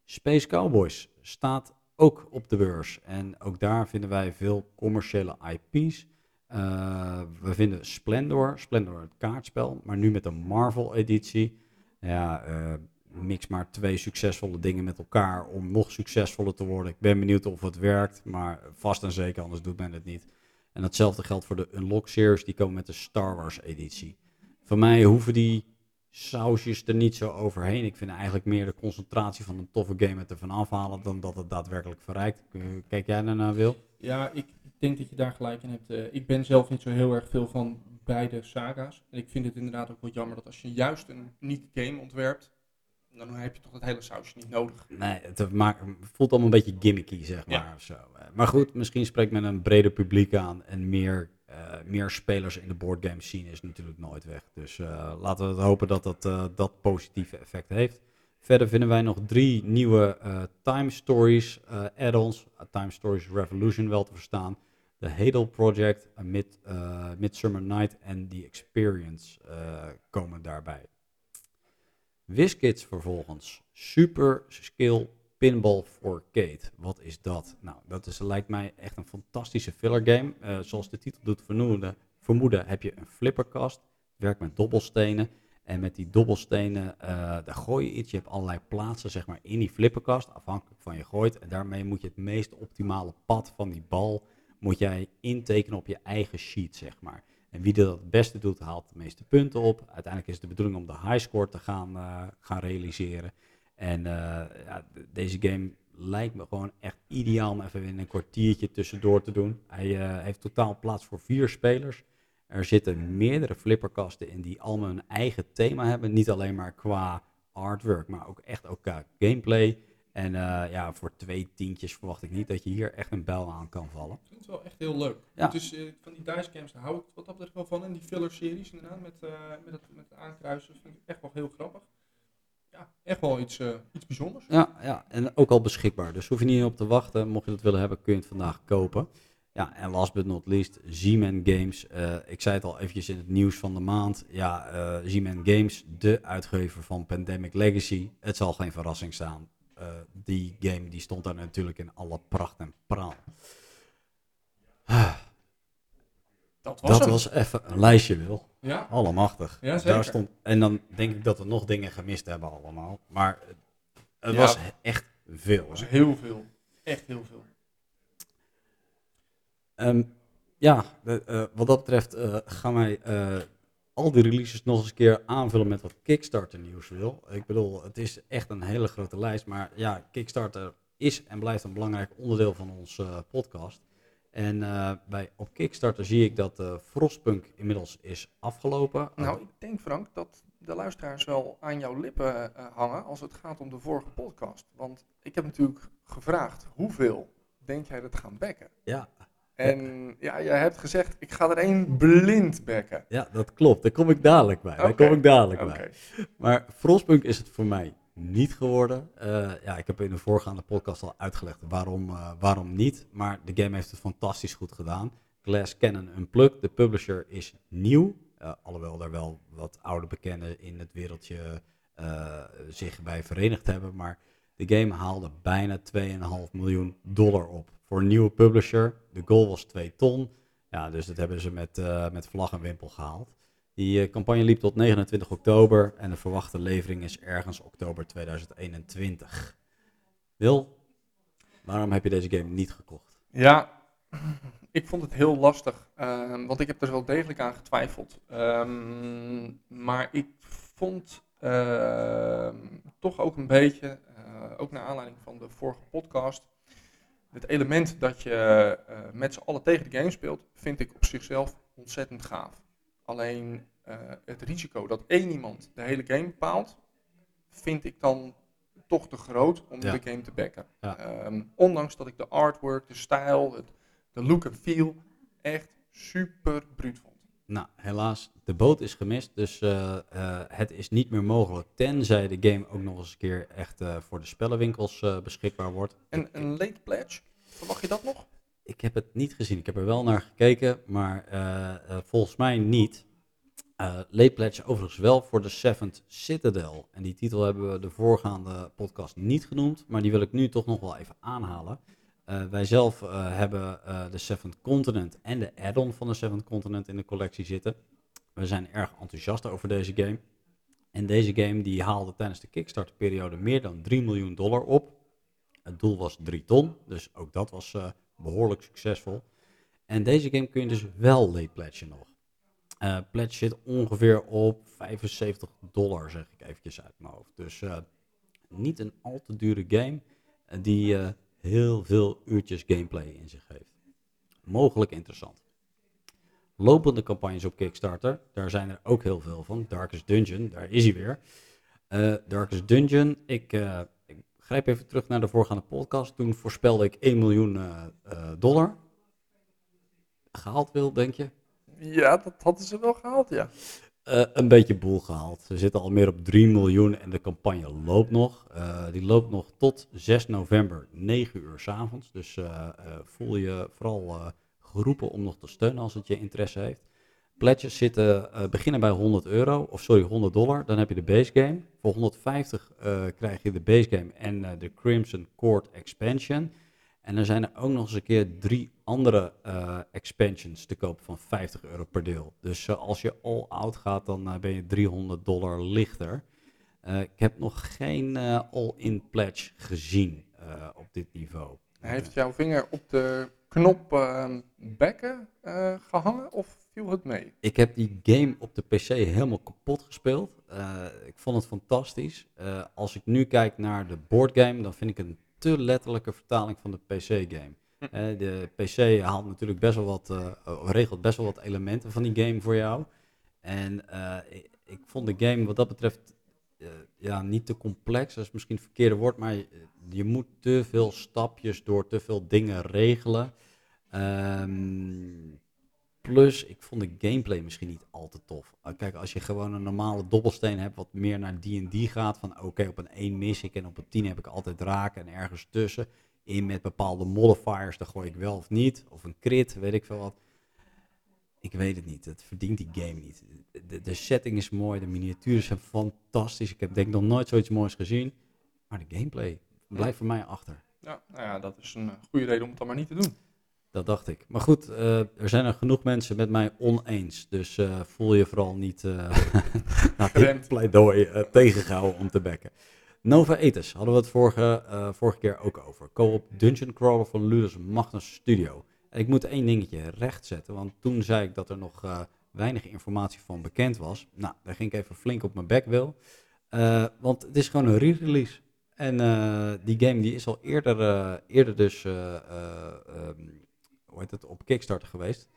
Space Cowboys staat ook op de beurs. En ook daar vinden wij veel commerciële IP's. Uh, we vinden Splendor, Splendor het kaartspel, maar nu met een Marvel-editie. Ja, uh, mix maar twee succesvolle dingen met elkaar om nog succesvoller te worden. Ik ben benieuwd of het werkt, maar vast en zeker, anders doet men het niet. En datzelfde geldt voor de Unlock Series, die komen met de Star Wars editie. Voor mij hoeven die sausjes er niet zo overheen. Ik vind eigenlijk meer de concentratie van een toffe game het ervan afhalen dan dat het daadwerkelijk verrijkt. Kijk jij daarnaar, Wil? Ja, ik denk dat je daar gelijk in hebt. Uh, ik ben zelf niet zo heel erg veel van beide saga's. En ik vind het inderdaad ook wel jammer dat als je juist een unieke game ontwerpt, dan heb je toch het hele sausje niet nodig. Nee, het maakt, voelt allemaal een beetje gimmicky, zeg maar. Ja. Of zo. Eh, maar goed, misschien spreekt men een breder publiek aan en meer, uh, meer spelers in de boardgame scene is natuurlijk nooit weg. Dus uh, laten we het hopen dat dat, uh, dat positieve effect heeft. Verder vinden wij nog drie nieuwe Time Stories add-ons. Time Stories Revolution wel te verstaan. De Hadel Project, Mid, Midsummer Night en The Experience komen daarbij. WizKids vervolgens. Super Skill Pinball for Kate. Wat is dat? Nou, dat is, lijkt mij echt een fantastische filler game. Uh, zoals de titel doet vermoeden, vermoeden, heb je een flipperkast. werkt met dobbelstenen. En met die dobbelstenen, uh, daar gooi je iets. Je hebt allerlei plaatsen zeg maar, in die flipperkast, afhankelijk van je gooit. En daarmee moet je het meest optimale pad van die bal moet jij intekenen op je eigen sheet, zeg maar. En wie dat het beste doet, haalt de meeste punten op. Uiteindelijk is het de bedoeling om de high score te gaan, uh, gaan realiseren. En uh, ja, deze game lijkt me gewoon echt ideaal om even in een kwartiertje tussendoor te doen. Hij uh, heeft totaal plaats voor vier spelers. Er zitten meerdere flipperkasten in die allemaal een eigen thema hebben. Niet alleen maar qua artwork, maar ook echt ook qua gameplay. En uh, ja, voor twee tientjes verwacht ik niet dat je hier echt een bel aan kan vallen. Ik vind het wel echt heel leuk. Ja. Dus uh, van die dice games hou ik wat dat betreft wel van. En die filler series inderdaad, met, uh, met, het, met het aankruisen, vind ik echt wel heel grappig. Ja, echt wel iets, iets bijzonders. Ja, ja, en ook al beschikbaar. Dus hoef je niet op te wachten. Mocht je het willen hebben, kun je het vandaag kopen. Ja, en last but not least, Z-Man Games. ik zei het al eventjes in het nieuws van de maand. Ja, Z-Man Games, de uitgever van Pandemic Legacy. Het zal geen verrassing staan die game die stond daar natuurlijk in alle pracht en praal. Dat was, dat was even een lijstje, Wil. Ja? Allemachtig. Ja, zeker. Daar stond, en dan denk ik dat we nog dingen gemist hebben allemaal. Maar het ja, was echt veel. Het was heel veel. Echt heel veel. Ehm, ja, uh, wat dat betreft uh, gaan wij al die releases nog eens een keer aanvullen met wat Kickstarter nieuws wil. Ik bedoel, het is echt een hele grote lijst, maar ja, Kickstarter is en blijft een belangrijk onderdeel van onze podcast. En bij, op Kickstarter zie ik dat uh, Frostpunk inmiddels is afgelopen. Nou, ik denk Frank dat de luisteraars wel aan jouw lippen hangen als het gaat om de vorige podcast. Want ik heb natuurlijk gevraagd, hoeveel denk jij dat gaan bekken? Ja. En ja, jij hebt gezegd, ik ga er één blind bekken. Ja, dat klopt. Daar kom ik dadelijk bij. Daar kom ik dadelijk okay. bij. Maar Frostpunk is het voor mij niet geworden. Uh, ja, ik heb in de voorgaande podcast al uitgelegd waarom, uh, waarom niet. Maar de game heeft het fantastisch goed gedaan. Glass Cannon Unplugged, de publisher, is nieuw. Uh, alhoewel er wel wat oude bekenden in het wereldje zich bij verenigd hebben. Maar de game haalde bijna 2,5 miljoen dollar op. Voor een nieuwe publisher. De goal was 2 ton. Ja, dus dat hebben ze met, met vlag en wimpel gehaald. Die uh, campagne liep tot 29 oktober en de verwachte levering is ergens oktober 2021. Wil, waarom heb je deze game niet gekocht? Ja, ik vond het heel lastig, uh, want ik heb er wel degelijk aan getwijfeld. Um, maar ik vond uh, toch ook een beetje, eh, ook naar aanleiding van de vorige podcast, het element dat je eh, met z'n allen tegen de game speelt, vind ik op zichzelf ontzettend gaaf. Alleen uh, het risico dat één iemand de hele game bepaalt, vind ik dan toch te groot om ja. de game te backen. Ja. Um, ondanks dat ik de artwork, de stijl, het, de look en feel echt super bruut vond. Nou, helaas, de boot is gemist, dus uh, uh, het is niet meer mogelijk, tenzij de game ook nog eens een keer echt voor de spellenwinkels beschikbaar wordt. En een late pledge, verwacht je dat nog? Ik heb het niet gezien. Ik heb er wel naar gekeken, maar volgens mij niet. Late Pledge overigens wel voor de Seventh Citadel. En die titel hebben we de voorgaande podcast niet genoemd, maar die wil ik nu toch nog wel even aanhalen. Wij zelf hebben de Seventh Continent en de add-on van de Seventh Continent in de collectie zitten. We zijn erg enthousiast over deze game. En deze game die haalde tijdens de Kickstarter periode meer dan 3 miljoen dollar op. Het doel was 3 ton, dus ook dat was behoorlijk succesvol. En deze game kun je dus wel late pledgen nog. Uh, pledge zit ongeveer op 75 dollar, zeg ik eventjes uit mijn hoofd. Dus uh, niet een al te dure game uh, die heel veel uurtjes gameplay in zich heeft. Mogelijk interessant. Lopende campagnes op Kickstarter, daar zijn er ook heel veel van. Darkest Dungeon, daar is hij weer. Darkest Dungeon, ik grijp even terug naar de voorgaande podcast. Toen voorspelde ik 1 miljoen uh, uh, dollar. Gehaald wil, denk je? Ja, dat hadden ze wel gehaald, ja. Uh, een beetje boel gehaald. Ze zitten al meer op 3 miljoen en de campagne loopt nog. die loopt nog tot 6 november, 9 uur s avonds. Dus voel je vooral geroepen om nog te steunen als het je interesse heeft. Pledges zitten, beginnen bij 100 euro, of sorry, 100 dollar. Dan heb je de base game. Voor 150 uh, krijg je de base game en de Crimson Court expansion. En dan zijn er ook nog eens een keer drie andere expansions te koop van 50 euro per deel. Dus als je all out gaat, dan ben je 300 dollar lichter. ik heb nog geen all-in pledge gezien op dit niveau. Heeft jouw vinger op de knop uh, bekken gehangen of viel het mee? Ik heb die game op de PC helemaal kapot gespeeld. Ik vond het fantastisch. Als ik nu kijk naar de boardgame, dan vind ik het een te letterlijke vertaling van de PC-game. Hm. de PC haalt natuurlijk best wel wat, regelt best wel wat elementen van die game voor jou. En ik, ik, vond de game wat dat betreft ja, niet te complex, dat is misschien het verkeerde woord, maar je moet te veel stapjes door te veel dingen regelen. Um, plus, ik vond de gameplay misschien niet al te tof. Uh, kijk, als je gewoon een normale dobbelsteen hebt, wat meer naar D&D gaat, van oké, op een 1 mis ik en op een 10 heb ik altijd raken en ergens tussen. In met bepaalde modifiers, dan gooi ik wel of niet. Of een crit, weet ik veel wat. Ik weet het niet. Het verdient die game niet. De, de setting is mooi, de miniaturen zijn fantastisch. Ik heb denk ik nog nooit zoiets moois gezien. Maar de gameplay blijft voor mij achter. Ja, nou ja, dat is een goede reden om het dan maar niet te doen. Dat dacht ik. Maar goed, uh, er zijn er genoeg mensen met mij oneens. Dus uh, voel je vooral niet uh, nou, pleidooi uh, tegengehouden om te bekken. Nova Etis hadden we het vorige, vorige keer ook over. Co-op Dungeon Crawler van Ludus Magnus Studio. Ik moet één dingetje rechtzetten, want toen zei ik dat er nog weinig informatie van bekend was. Nou, daar ging ik even flink op mijn bek wil. Want het is gewoon een re-release. En die game die is al eerder, eerder dus um, hoe het, op Kickstarter geweest.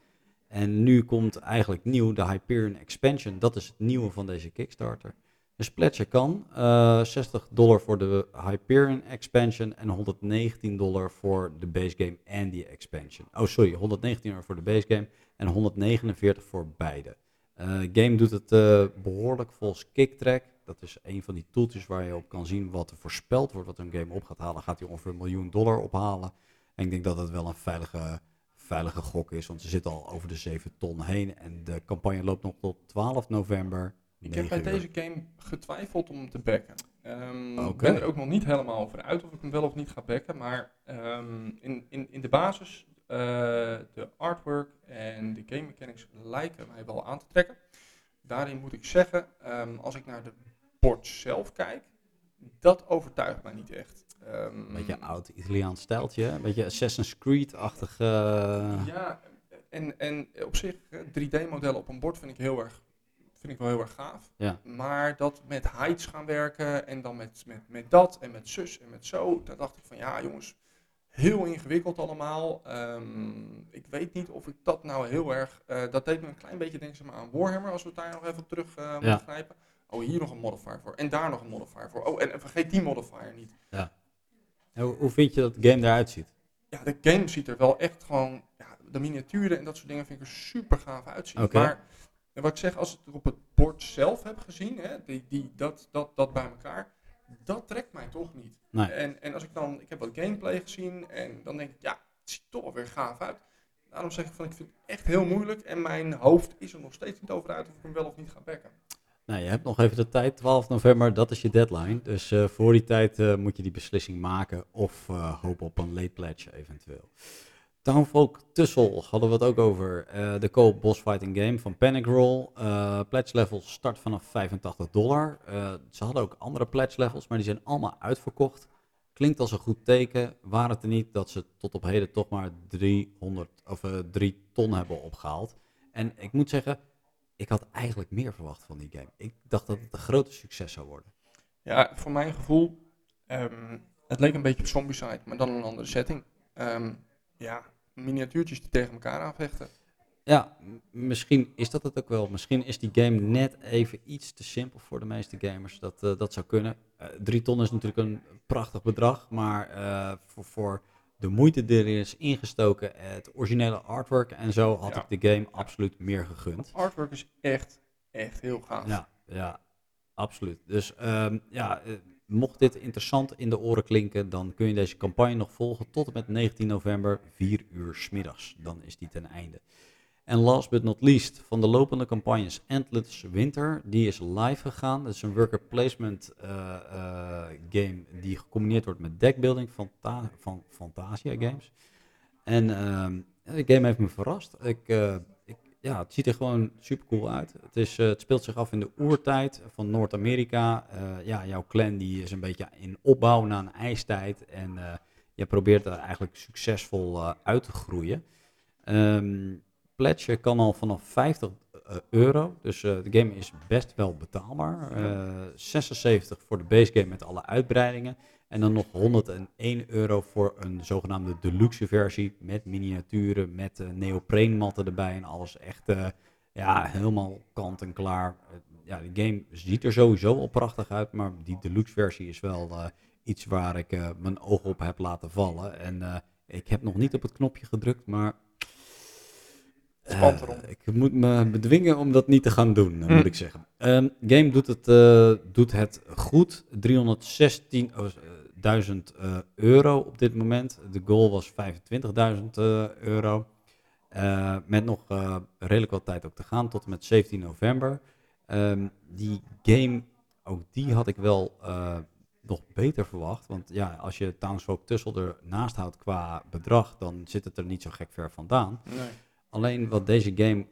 En nu komt eigenlijk nieuw de Hyperion Expansion. Dat is het nieuwe van deze Kickstarter. Een splatje kan. Uh, 60 dollar voor de Hyperion Expansion en 119 dollar voor de base game en die expansion. Oh, sorry, 119 dollar voor de base game en 149 voor beide. Uh, game doet het uh, behoorlijk volgens Kicktrack. Dat is een van die tooltjes waar je op kan zien wat er voorspeld wordt wat een game op gaat halen. Gaat hij ongeveer een miljoen dollar ophalen. En ik denk dat het wel een veilige, veilige gok is, want ze zitten al over de 7 ton heen. En de campagne loopt nog tot 12 november. Ik heb bij deze game getwijfeld om hem te backen. Um, Ik ben er ook nog niet helemaal over uit of ik hem wel of niet ga backen. Maar um, in, in, in de basis, uh, de artwork en de game mechanics lijken mij wel aan te trekken. Daarin moet ik zeggen, um, als ik naar de bord zelf kijk, dat overtuigt mij niet echt. Een beetje oud Italiaans stijltje, een beetje Assassin's Creed-achtig. Uh... Ja, en, en op zich 3D-modellen op een bord vind ik heel erg vind ik wel heel erg gaaf. Ja. Maar dat met heights gaan werken en dan met, met, met dat en met zus en met zo, daar dacht ik van ja jongens, heel ingewikkeld allemaal. Um, ik weet niet of ik dat nou heel erg, uh, dat deed me een klein beetje denken aan Warhammer, als we daar nog even terug uh, ja. grijpen. Oh, hier nog een modifier voor en daar nog een modifier voor. Oh, en, en vergeet die modifier niet. Ja. Hoe, hoe vind je dat de game eruit ziet? Ja, de game ziet er wel echt gewoon, ja, de miniaturen en dat soort dingen vind ik er super gaaf uitzien. Okay. Maar en wat ik zeg, als ik het op het bord zelf heb gezien, hè, die, die, dat, dat, dat bij elkaar, dat trekt mij toch niet. Nee. En, en als ik dan, ik heb wat gameplay gezien en dan denk ik, ja, het ziet toch weer gaaf uit. Daarom zeg ik van, ik vind het echt heel moeilijk en mijn hoofd is er nog steeds niet over uit of ik hem wel of niet ga bekken. Nou, je hebt nog even de tijd, 12 november, dat is je deadline. Dus uh, voor die tijd uh, moet je die beslissing maken of uh, hopen op een late pledge eventueel. Townfolk Tussel hadden we het ook over. De co-op boss fighting game van Panic Roll. Pledge levels start vanaf 85 dollar. Ze hadden ook andere pledge levels, maar die zijn allemaal uitverkocht. Klinkt als een goed teken. Waar het er niet dat ze tot op heden toch maar 300 of 3 ton hebben opgehaald. En ik moet zeggen, ik had eigenlijk meer verwacht van die game. Ik dacht dat het een grote succes zou worden. Ja, voor mijn gevoel, um, het leek een beetje op Zombicide, maar dan een andere setting. Um, ja, miniatuurtjes die tegen elkaar aanvechten. Ja, misschien is dat het ook wel. Misschien is die game net even iets te simpel voor de meeste gamers. Dat, uh, dat zou kunnen. Uh, drie ton is natuurlijk een prachtig bedrag, maar uh, voor, voor de moeite die er is ingestoken, het originele artwork en zo, had ja. ik de game absoluut meer gegund. Het artwork is echt, echt heel gaaf. Ja, ja absoluut. Dus um, ja mocht dit interessant in de oren klinken, dan kun je deze campagne nog volgen tot en met 19 november, 4 uur s middags. Dan is die ten einde. En last but not least, van de lopende campagnes Endless Winter, die is live gegaan. Dat is een worker placement uh, uh, game die gecombineerd wordt met deckbuilding van, van Fantasia Games. En uh, de game heeft me verrast. Ik, uh, ja, het ziet er gewoon super cool uit. Het, is, het speelt zich af in de oertijd van Noord-Amerika. Ja, jouw clan die is een beetje in opbouw na een ijstijd. En je probeert er eigenlijk succesvol uit te groeien. Um, Pledge kan al vanaf 50 euro. Dus de game is best wel betaalbaar. 76 voor de base game met alle uitbreidingen. En dan nog 101 euro voor een zogenaamde deluxe versie met miniaturen, met uh, neopreenmatten erbij en alles echt ja, helemaal kant en klaar. Ja, de game ziet er sowieso al prachtig uit, maar die deluxe versie is wel iets waar ik mijn oog op heb laten vallen. En ik heb nog niet op het knopje gedrukt, maar uh, ik moet me bedwingen om dat niet te gaan doen, mm. moet ik zeggen. Um, game doet het, uh, doet het goed. 316.000 uh, euro op dit moment. De goal was 25.000 euro. met nog redelijk wat tijd ook te gaan, tot en met 17 november. Um, die game, ook die had ik wel nog beter verwacht. Want ja, als je Townsfolk Tussel ernaast houdt qua bedrag, dan zit het er niet zo gek ver vandaan. Nee. Alleen wat deze game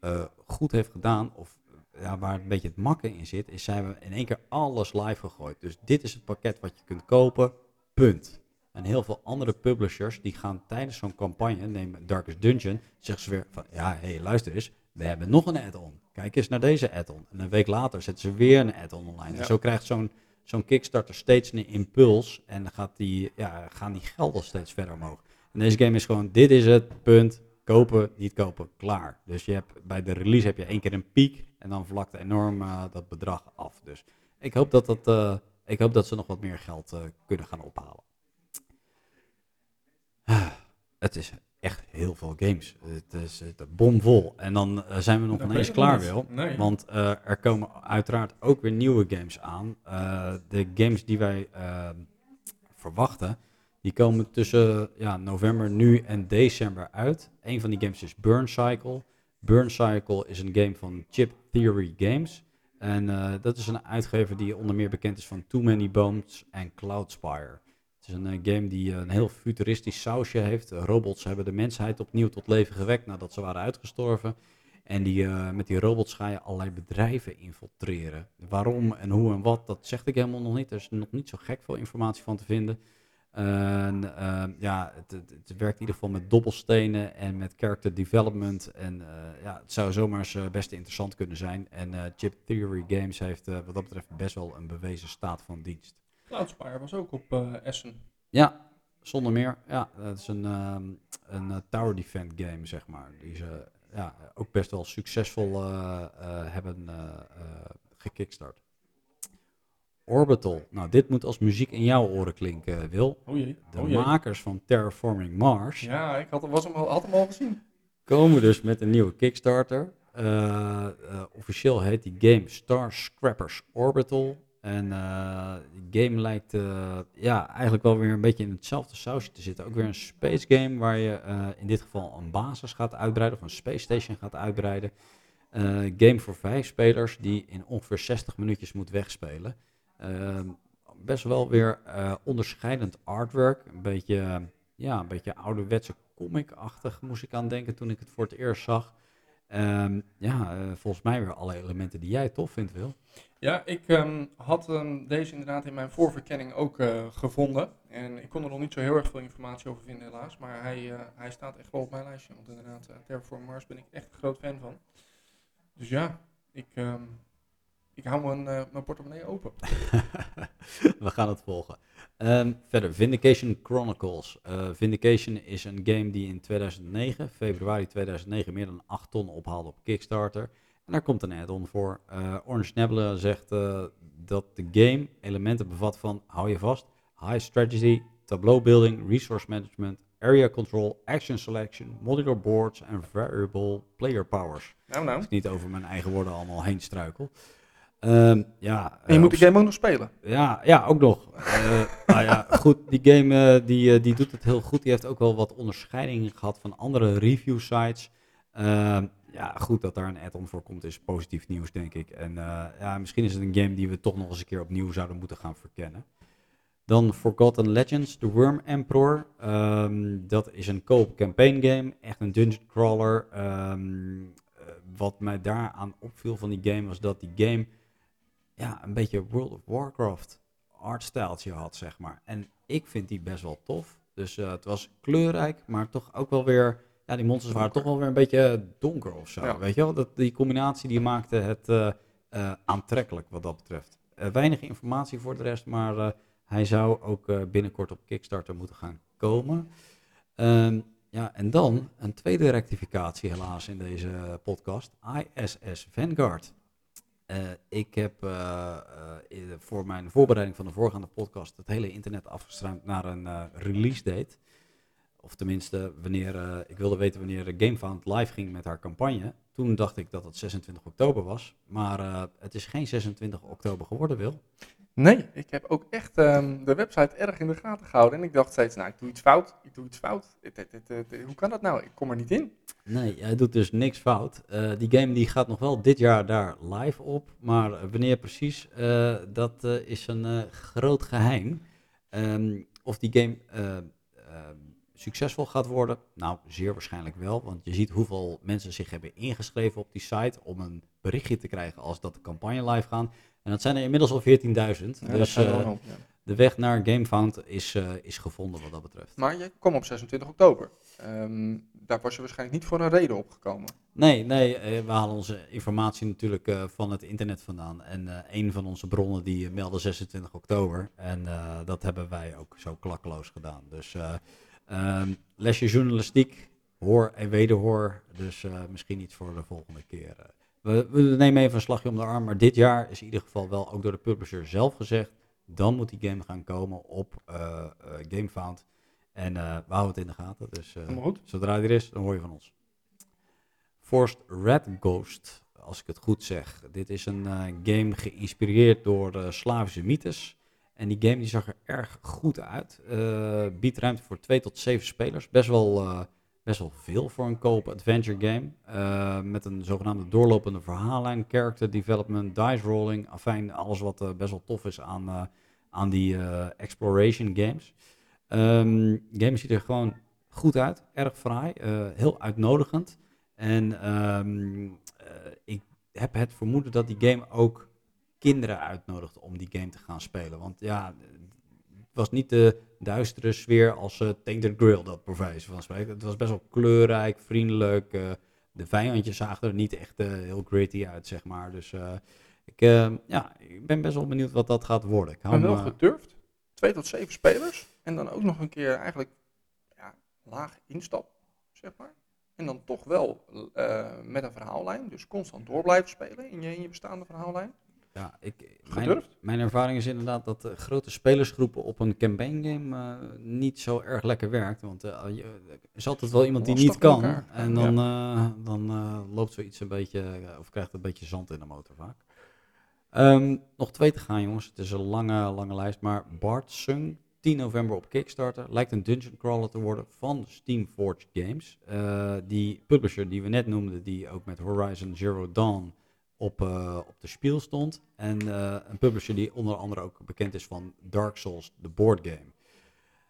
uh, goed heeft gedaan, of ja, waar een beetje het makken in zit, is zijn we in één keer alles live gegooid. Dus dit is het pakket wat je kunt kopen, punt. En heel veel andere publishers die gaan tijdens zo'n campagne, neem Darkest Dungeon, zeggen ze weer van ja, hé, hey, luister eens, we hebben nog een add-on. Kijk eens naar deze add-on. En een week later zetten ze weer een add-on online. En zo krijgt zo'n zo'n Kickstarter steeds een impuls en dan gaat die, ja, gaan die gelden steeds verder omhoog. En deze game is gewoon, dit is het, punt, kopen, niet kopen, klaar. Dus je hebt, bij de release heb je één keer een piek en dan vlakt enorm uh, dat bedrag af. Dus ik hoop dat, dat, uh, ik hoop dat ze nog wat meer geld uh, kunnen gaan ophalen. het is echt heel veel games. Het is het bomvol. En dan zijn we nog ineens klaar, Wil. Nee. Want er komen uiteraard ook weer nieuwe games aan. De games die wij verwachten, die komen tussen ja, november nu en december uit. Een van die games is Burn Cycle. Burn Cycle is een game van Chip Theory Games. En dat is een uitgever die onder meer bekend is van Too Many Bones en Cloudspire. Het is een uh, game die uh, een heel futuristisch sausje heeft. Robots hebben de mensheid opnieuw tot leven gewekt nadat ze waren uitgestorven. En die, met die robots ga je allerlei bedrijven infiltreren. Waarom en hoe en wat, dat zegt ik helemaal nog niet. Er is nog niet zo gek veel informatie van te vinden. Ja, het, het, werkt in ieder geval met dobbelstenen en met character development. En ja, het zou zomaar eens best interessant kunnen zijn. En Chip Theory Games heeft wat dat betreft best wel een bewezen staat van dienst. Cloudspire was ook op Essen. Ja, zonder meer. Ja, dat is een, um, een tower defense game, zeg maar. Die ze ja, ook best wel succesvol hebben gekickstart. Orbital. Nou, dit moet als muziek in jouw oren klinken, Wil. Oh jee. De oh jee. makers van Terraforming Mars. Ja, ik had, was hem al, had hem al gezien. Komen dus met een nieuwe Kickstarter. officieel heet die game Star Scrappers Orbital. En uh, de game lijkt ja, eigenlijk wel weer een beetje in hetzelfde sausje te zitten. Ook weer een space game waar je in dit geval een basis gaat uitbreiden of een space station gaat uitbreiden. game voor vijf spelers die in ongeveer 60 minuutjes moet wegspelen. Ehm, best wel weer onderscheidend artwork. Een beetje, ja, een beetje ouderwetse comic-achtig moest ik aan denken toen ik het voor het eerst zag. Um, ja, volgens mij weer alle elementen die jij tof vindt, Wil. Ja, ik um, had deze inderdaad in mijn voorverkenning ook uh, gevonden. En ik kon er nog niet zo heel erg veel informatie over vinden, helaas. Maar hij, hij staat echt wel op mijn lijstje. Want inderdaad, Terraform Mars ben ik echt een groot fan van. Dus ja, ik, ik hou mijn, mijn portemonnee open. We gaan het volgen. verder, Vindication Chronicles. Vindication is een game die in 2009, februari 2009, meer dan 8 ton ophaalde op Kickstarter. En daar komt een add-on voor. Uh, Orange Nebula zegt dat de game elementen bevat van, hou je vast, high strategy, tableau building, resource management, area control, action selection, modular boards en variable player powers. Nou, nou. Als ik niet over mijn eigen woorden allemaal heen struikel. Um, ja, en je moet de game ook nog spelen. Ja, ja ook nog. uh, nou ja, goed, die game uh, die, die doet het heel goed. Die heeft ook wel wat onderscheidingen gehad van andere review sites. Ehm, ja, goed dat daar een add-on voor komt is positief nieuws, denk ik. En ja, misschien is het een game die we toch nog eens een keer opnieuw zouden moeten gaan verkennen. Dan Forgotten Legends, The Worm Emperor. Um, dat is een co-op campaign game, echt een dungeon crawler. Um, wat mij daaraan opviel van die game was dat die game ja, een beetje World of Warcraft artstijltje had, zeg maar. En ik vind die best wel tof. Dus uh, het was kleurrijk, maar toch ook wel weer ja, die monsters waren toch wel weer een beetje donker of zo. Ja. Weet je wel? Dat, die combinatie die maakte het uh, uh, aantrekkelijk wat dat betreft. Weinig informatie voor de rest, maar hij zou ook binnenkort op Kickstarter moeten gaan komen. Um, ja, en dan een tweede rectificatie helaas in deze podcast. ISS Vanguard. Ik heb voor mijn voorbereiding van de voorgaande podcast het hele internet afgestruimd naar een release date. Of tenminste, wanneer, ik wilde weten wanneer GameFound live ging met haar campagne. Toen dacht ik dat het 26 oktober was. Maar het is geen 26 oktober geworden, Wil. Nee, ik heb ook echt um, de website erg in de gaten gehouden. En ik dacht steeds, nou, ik doe iets fout. Ik doe iets fout. Het, het, het, hoe kan dat nou? Ik kom er niet in. Nee, hij doet dus niks fout. Uh, die game die gaat nog wel dit jaar daar live op. Maar wanneer precies, dat is een groot geheim. Um, of die game succesvol gaat worden? Nou, zeer waarschijnlijk wel, want je ziet hoeveel mensen zich hebben ingeschreven op die site om een berichtje te krijgen als dat de campagne live gaat. En dat zijn er inmiddels al 14.000. Ja, dus uh, op, de weg naar GameFound is, eh, is gevonden wat dat betreft. Maar je kwam op 26 oktober. Ehm, daar was je waarschijnlijk niet voor een reden opgekomen. Nee, nee, eh, we halen onze informatie natuurlijk eh, van het internet vandaan. En eh, een van onze bronnen die meldde 26 oktober. En eh, dat hebben wij ook zo klakkeloos gedaan. Dus eh, ehm, lesje journalistiek, hoor en wederhoor. Dus eh, misschien iets voor de volgende keer. We, we nemen even een slagje om de arm. Maar dit jaar is in ieder geval wel ook door de publisher zelf gezegd. Dan moet die game gaan komen op eh, eh, GameFound. En eh, we houden het in de gaten. Dus zodra die er is, dan hoor je van ons. Forced Red Ghost, als ik het goed zeg. Dit is een game geïnspireerd door Slavische mythes. En die game die zag er erg goed uit. Biedt ruimte voor 2 tot 7 spelers. Best wel, best wel veel voor een co-op adventure game. Eh, met een zogenaamde doorlopende verhaallijn, character development, dice rolling. Afijn, alles wat eh, best wel tof is aan, eh, aan die exploration games. Ehm game ziet er gewoon goed uit, erg fraai, heel uitnodigend. En ehm, eh, ik heb het vermoeden dat die game ook kinderen uitnodigt om die game te gaan spelen. Want ja, was niet de duistere sfeer als uh, Tainted Grill, dat bij wijze van spreken. Het was best wel kleurrijk, vriendelijk. eh, de vijandjes zagen er niet echt eh, heel gritty uit, zeg maar. Dus ik, ja, ik ben best wel benieuwd wat dat gaat worden. Ik Maar wel gedurfd. Twee tot zeven spelers. En dan ook nog een keer eigenlijk ja, laag instap, zeg maar. En dan toch wel met een verhaallijn. Dus constant door blijven spelen in je, in je bestaande verhaallijn. Ja, ik, mijn, mijn ervaring is inderdaad dat eh, grote spelersgroepen op een campaign game eh, niet zo erg lekker werkt. Want eh, je- er is altijd wel iemand die niet kan. elkaar. En dan, eh, dan eh, loopt zoiets een beetje, of krijgt een beetje zand in de motor vaak. Ehm, nog twee te gaan jongens. Het is een lange, lange lijst. Maar Bart Sung, 10 november op Kickstarter. Lijkt een dungeon crawler te worden van Steamforged Games. Eh, die publisher die we net noemden, die ook met Horizon Zero Dawn op, eh, op de spiel stond. En eh, een publisher die onder andere ook bekend is van Dark Souls, de board game.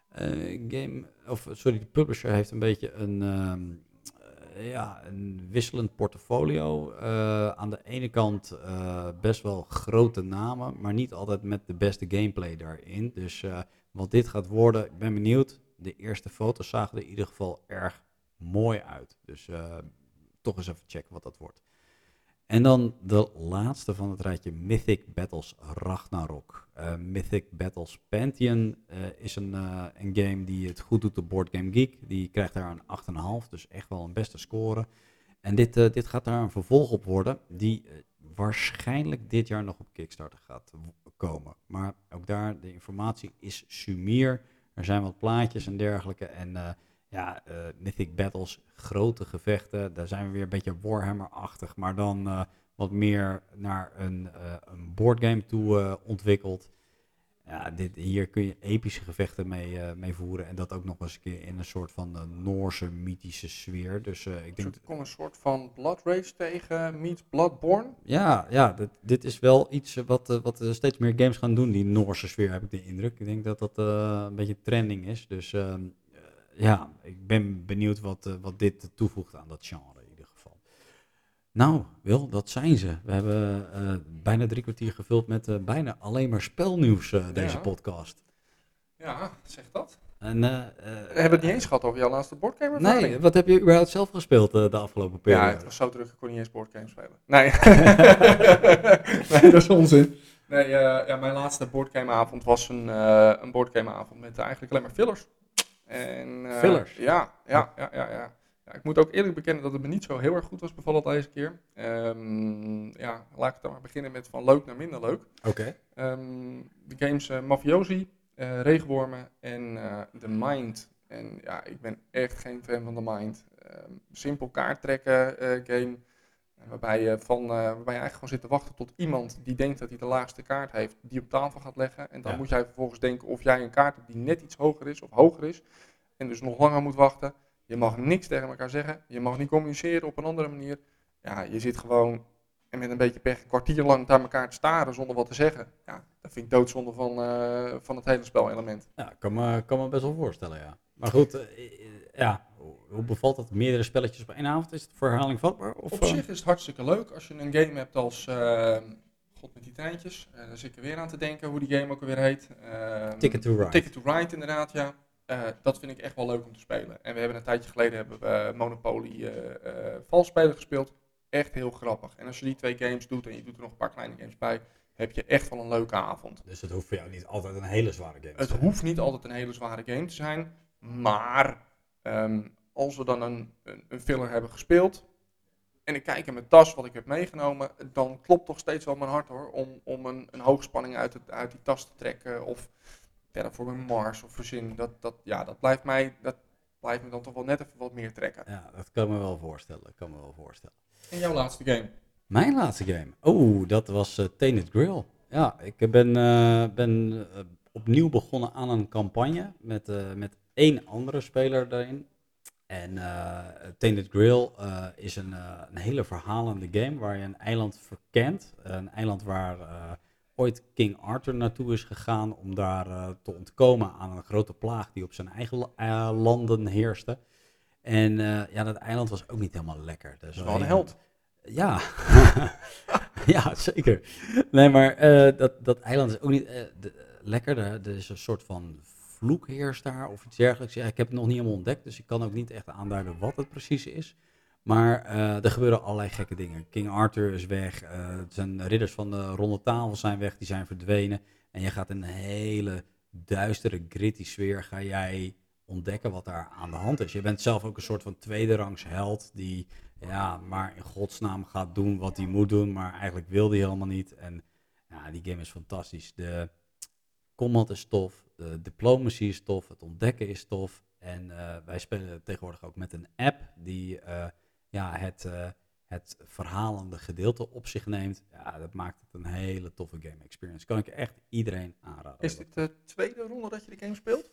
Eh, game of, sorry, de publisher heeft een beetje een, ehm, eh, ja, een wisselend portfolio. Aan de ene kant best wel grote namen, maar niet altijd met de beste gameplay daarin. Dus wat dit gaat worden, ik ben benieuwd. De eerste foto's zagen er in ieder geval erg mooi uit. Dus toch eens even checken wat dat wordt. En dan de laatste van het rijtje, Mythic Battles Ragnarok. Eh, Mythic Battles Pantheon eh, is een, eh, een game die het goed doet op Board Game Geek. Die krijgt daar een 8,5, dus echt wel een beste score. En dit, dit gaat daar een vervolg op worden, die waarschijnlijk dit jaar nog op Kickstarter gaat komen. Maar ook daar, de informatie is sumier. Er zijn wat plaatjes en dergelijke. En ja, eh, Mythic Battles, grote gevechten. Daar zijn we weer een beetje Warhammer-achtig, maar dan eh, wat meer naar een, eh een boardgame toe ontwikkeld. Ja, dit, hier kun je epische gevechten mee, mee voeren. En dat ook nog eens een keer in een soort van Noorse mythische sfeer. Dus ik denk, komt een soort van Blood Rage tegen meets Bloodborne. ja, ja dit, dit is wel iets wat, wat steeds meer games gaan doen, die Noorse sfeer, heb ik de indruk. Ik denk dat dat een beetje trending is. Dus ehm, eh, ja, ik ben benieuwd wat, eh, wat dit toevoegt aan dat genre in ieder geval. Nou, Wil, dat zijn ze. We hebben eh, bijna drie kwartier gevuld met eh, bijna alleen maar spelnieuws, deze Ja. podcast. Ja, zeg dat. En, We hebben het niet eens gehad over jouw laatste boardgame. Nee, wat heb je überhaupt zelf gespeeld de afgelopen periode? Ja, het was zo druk, ik kon niet eens boardgames spelen. Nee. nee, dat is onzin. Nee, ja, mijn laatste boardgameavond was een, een boardgameavond met eigenlijk alleen maar fillers. En, eh, Fillers? Ja, ja, ja, ja, ja. ja. Ik moet ook eerlijk bekennen dat het me niet zo heel erg goed was bevallen deze keer. Ehm, ja, laat ik dan maar beginnen met van leuk naar minder leuk. Oké. Ehm, de games eh, Mafiosi, eh Regenwormen en The Mind. En ja, ik ben echt geen fan van The Mind. Ehm, simpel kaarttrekken game. Eh, Waarbij je, van, eh, waarbij je eigenlijk gewoon zit te wachten tot iemand die denkt dat hij de laagste kaart heeft, die op tafel gaat leggen. En dan Ja. moet jij vervolgens denken of jij een kaart hebt die net iets hoger is of hoger is. En dus nog langer moet wachten. Je mag niks tegen elkaar zeggen. Je mag niet communiceren op een andere manier. Ja, je zit gewoon en met een beetje pech een kwartier lang naar elkaar te staren zonder wat te zeggen. Ja, dat vind ik doodzonde van, eh, van het hele spelelement. Ja, ik kan me, kan me best wel voorstellen, ja. Maar goed, eh, eh, ja, hoe- bevalt dat? Meerdere spelletjes op één avond? Is het voor herhaling vatbaar? Of, Op eh? zich is het hartstikke leuk als je een game hebt als, eh, god, met die treintjes. Uh, daar zit ik er weer aan te denken hoe die game ook alweer heet. Ehm, Ticket to Ride. Ticket to Ride, inderdaad, ja. Dat vind ik echt wel leuk om te spelen. En we hebben een tijdje geleden hebben we Monopoly valspelen gespeeld. Echt heel grappig. En als je die twee games doet en je doet er nog een paar kleine games bij, heb je echt wel een leuke avond. Dus het hoeft voor jou niet altijd een hele zware game te zijn? Het hoeft niet altijd een hele zware game te zijn. Maar um, als we dan een, een, een filler hebben gespeeld, en ik kijk in mijn tas wat ik heb meegenomen, dan klopt toch steeds wel mijn hart hoor, om, om een, een hoogspanning uit, het, uit die tas te trekken. Of voor mijn Mars of verzin. Dat, dat, ja, dat blijft mij, dat blijft me dan toch wel net even wat meer trekken. Ja, dat kan me wel voorstellen. Dat kan me wel voorstellen. En jouw laatste game? Mijn laatste game? Oh, dat was uh, Tainted Grill. Ja, ik ben, uh, ben uh, opnieuw begonnen aan een campagne met, met één andere speler daarin. En uh, Tainted Grill uh, is een, uh, een, hele verhalende game waar je een eiland verkent. Een eiland waar ooit King Arthur naartoe is gegaan om daar te ontkomen aan een grote plaag die op zijn eigen landen heerste. En ja, dat eiland was ook niet helemaal lekker. Dus wel een held. Ja, ja zeker. Nee, maar dat, dat eiland is ook niet lekker. Er is een soort van vloek heerst daar of iets dergelijks. Ja, ik heb het nog niet helemaal ontdekt, dus ik kan ook niet echt aanduiden wat het precies is. Maar uh, er gebeuren allerlei gekke dingen. King Arthur is weg, uh, zijn ridders van de ronde tafel zijn weg, die zijn verdwenen. En je gaat in een hele duistere, gritty sfeer ga jij ontdekken wat daar aan de hand is. Je bent zelf ook een soort van tweede rangs held die ja, maar in godsnaam gaat doen wat hij moet doen, maar eigenlijk wil hij helemaal niet. En ja, die game is fantastisch. De combat is tof, de diplomacy is tof, het ontdekken is tof. En uh, wij spelen tegenwoordig ook met een app die uh, ja, het, het verhalende gedeelte op zich neemt. Ja, dat maakt het een hele toffe game experience. Kan ik echt iedereen aanraden. Is dit de tweede ronde dat je de game speelt?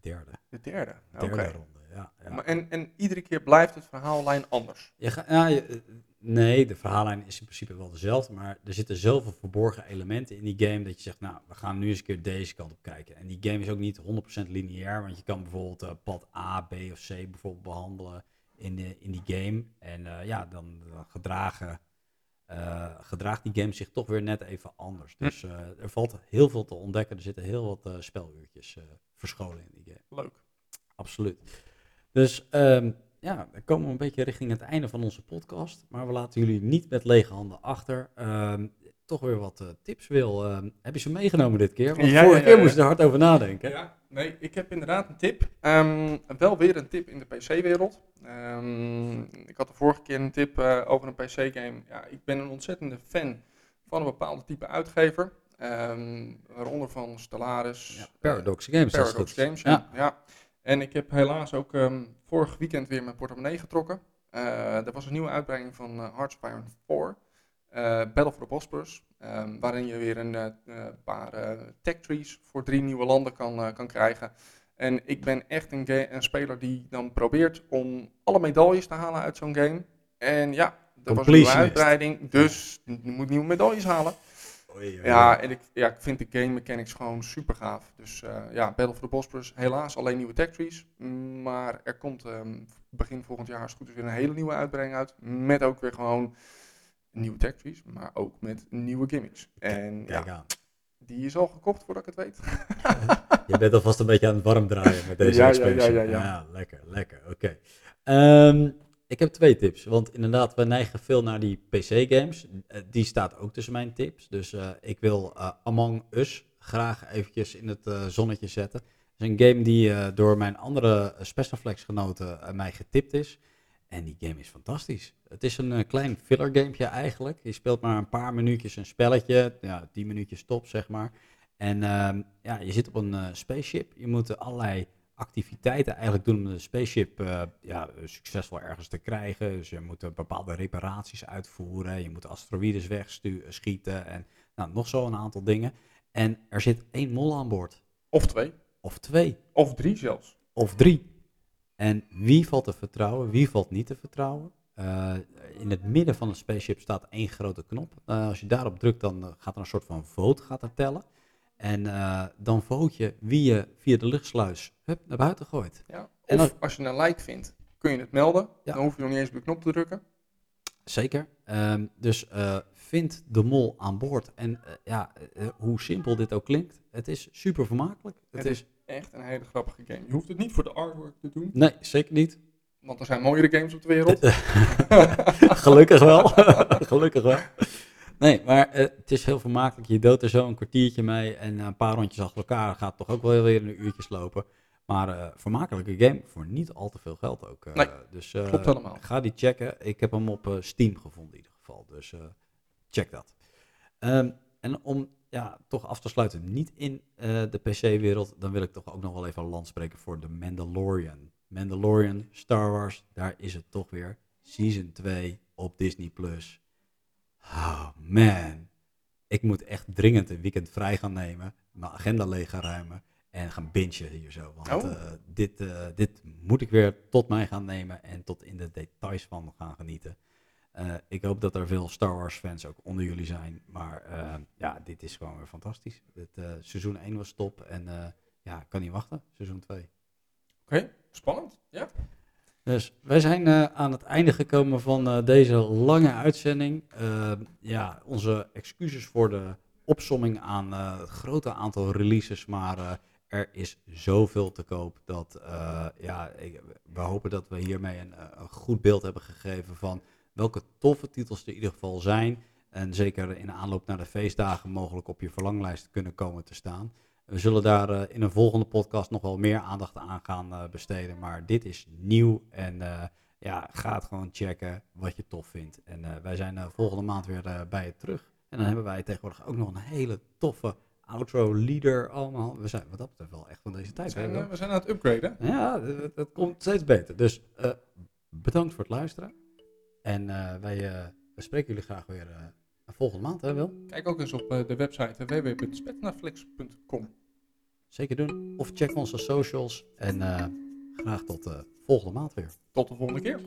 Derde. De derde, derde okay. ronde, ja. ja. Maar en, en iedere keer blijft het verhaallijn anders? Je ga, ja, je, Nee, de verhaallijn is in principe wel dezelfde, maar er zitten zoveel verborgen elementen in die game dat je zegt, nou, we gaan nu eens een keer deze kant op kijken. En die game is ook niet 100% lineair, want je kan bijvoorbeeld uh, pad A, B of C bijvoorbeeld behandelen in, de, in die game. En uh, ja, dan, dan gedragen, uh, gedraagt die game zich toch weer net even anders. Hm. Dus er valt heel veel te ontdekken. Er zitten heel wat speluurtjes verscholen in die game. Leuk. Absoluut. Dus um, ja, dan komen we een beetje richting het einde van onze podcast. Maar we laten jullie niet met lege handen achter. Uh, toch weer wat uh, tips, Wil. Uh, heb je ze meegenomen dit keer? Want ja, vorige ja, ja, keer moest je er hard over nadenken. Ja, nee, ik heb inderdaad een tip. Um, wel weer een tip in de PC-wereld. Um, ik had de vorige keer een tip uh, over een PC-game. Ja, ik ben een ontzettende fan van een bepaalde type uitgever. Um, waaronder van Stellaris. Paradox Games. Paradox Games, ja. En ik heb helaas ook um, vorig weekend weer mijn portemonnee getrokken. Uh, er was een nieuwe uitbreiding van uh, Hearthstone 4, uh, Battle for the Bosporus, um, waarin je weer een paar tech trees voor drie nieuwe landen kan, kan krijgen. En ik ben echt een, een, speler die dan probeert om alle medailles te halen uit zo'n game. En ja, er was een nieuwe uitbreiding, dus je moet nieuwe medailles halen. Ja, en ik, ja, ik vind de game mechanics gewoon super gaaf. Dus uh, ja, Battle for the Bosporus, helaas alleen nieuwe tech trees. Maar er komt um, begin volgend jaar, als het goed is, weer een hele nieuwe uitbreiding uit. Met ook weer gewoon nieuwe tech trees, maar ook met nieuwe gimmicks. En Kijk ja, aan. die is al gekocht voordat ik het weet. Je bent alvast een beetje aan het warm draaien met deze ja, expansion. Ja, ja, ja, ja. lekker, lekker. Oké. Okay. Um, ik heb twee tips. Want inderdaad, we neigen veel naar die PC-games. Eh, die staat ook tussen mijn tips. Dus uh, ik wil uh, Among Us graag eventjes in het zonnetje zetten. Het is een game die door mijn andere Specialflex-genoten mij getipt is. En die game is fantastisch. Het is een klein filler gamepje eigenlijk. Je speelt maar een paar minuutjes een spelletje. Ja, 10 minuutjes top, zeg maar. En ehm, ja, je zit op een spaceship. Je moet allerlei activiteiten eigenlijk doen om de spaceship uh, ja, succesvol ergens te krijgen. Dus je moet bepaalde reparaties uitvoeren, je moet asteroïdes wegschieten en nou, nog zo een aantal dingen. En er zit één mol aan boord. Of twee. Of twee. Of drie zelfs. Of drie. En wie valt te vertrouwen, wie valt niet te vertrouwen? Uh, in het midden van een spaceship staat één grote knop. Uh, als je daarop drukt, dan gaat er een soort van vote gaat er tellen. En uh, dan vote je wie je via de luchtsluis hup, naar buiten gooit. Ja. Of als je een like vindt, kun je het melden. Dan hoef je nog niet eens op de knop te drukken. zeker. Ehm, dus uh, vind de mol aan boord. En uh, ja, hoe simpel dit ook klinkt, het is super vermakelijk. Het, het is, is echt een hele grappige game. Je hoeft het niet voor de artwork te doen. Nee, zeker niet. Want er zijn mooiere games op de wereld. Gelukkig wel. Gelukkig wel. Nee, maar uh, het is heel vermakelijk. Je doodt er zo een kwartiertje mee en een paar rondjes achter elkaar gaat toch ook wel weer een uurtje slopen. Maar uh, vermakelijke game voor niet al te veel geld ook. Uh, nee, dus klopt ga die checken. Ik heb hem op Steam gevonden in ieder geval. Dus check dat. Um, en om ja, toch af te sluiten, niet in de PC-wereld, dan wil ik toch ook nog wel even een land spreken voor The Mandalorian. Mandalorian, Star Wars, daar is het toch weer. Season 2 op Disney+. Plus. Oh man, ik moet echt dringend een weekend vrij gaan nemen, mijn agenda leeg gaan ruimen en gaan bingen hier zo. Want oh. uh, dit, uh, dit moet ik weer tot mij gaan nemen en tot in de details van gaan genieten. Uh, ik hoop dat er veel Star Wars fans ook onder jullie zijn, maar ja, dit is gewoon weer fantastisch. Het, seizoen 1 was top en ja, ik kan niet wachten, seizoen 2. Oké, okay. spannend, ja. Dus wij zijn uh, aan het einde gekomen van uh, deze lange uitzending. Uh, ja, onze excuses voor de opsomming aan het grote aantal releases, maar er is zoveel te koop dat ja, ik, we hopen dat we hiermee een, een, goed beeld hebben gegeven van welke toffe titels er in ieder geval zijn. En zeker in aanloop naar de feestdagen mogelijk op je verlanglijst kunnen komen te staan. We zullen daar uh, in een volgende podcast nog wel meer aandacht aan gaan uh, besteden. Maar dit is nieuw en uh, ja, ga het gewoon checken wat je tof vindt. En wij zijn volgende maand weer bij je terug. En dan hebben wij tegenwoordig ook nog een hele toffe outro leader allemaal. We zijn wat dat betreft wel echt van deze tijd. We zijn, we zijn aan het upgraden. Ja, het, het komt steeds beter. Dus bedankt voor het luisteren. En wij, spreken jullie graag weer volgende maand, hè Wil? Kijk ook eens op de website www.spetnaflix.com. Zeker doen. Of check onze socials. En uh, graag tot de uh, volgende maand weer. Tot de volgende keer.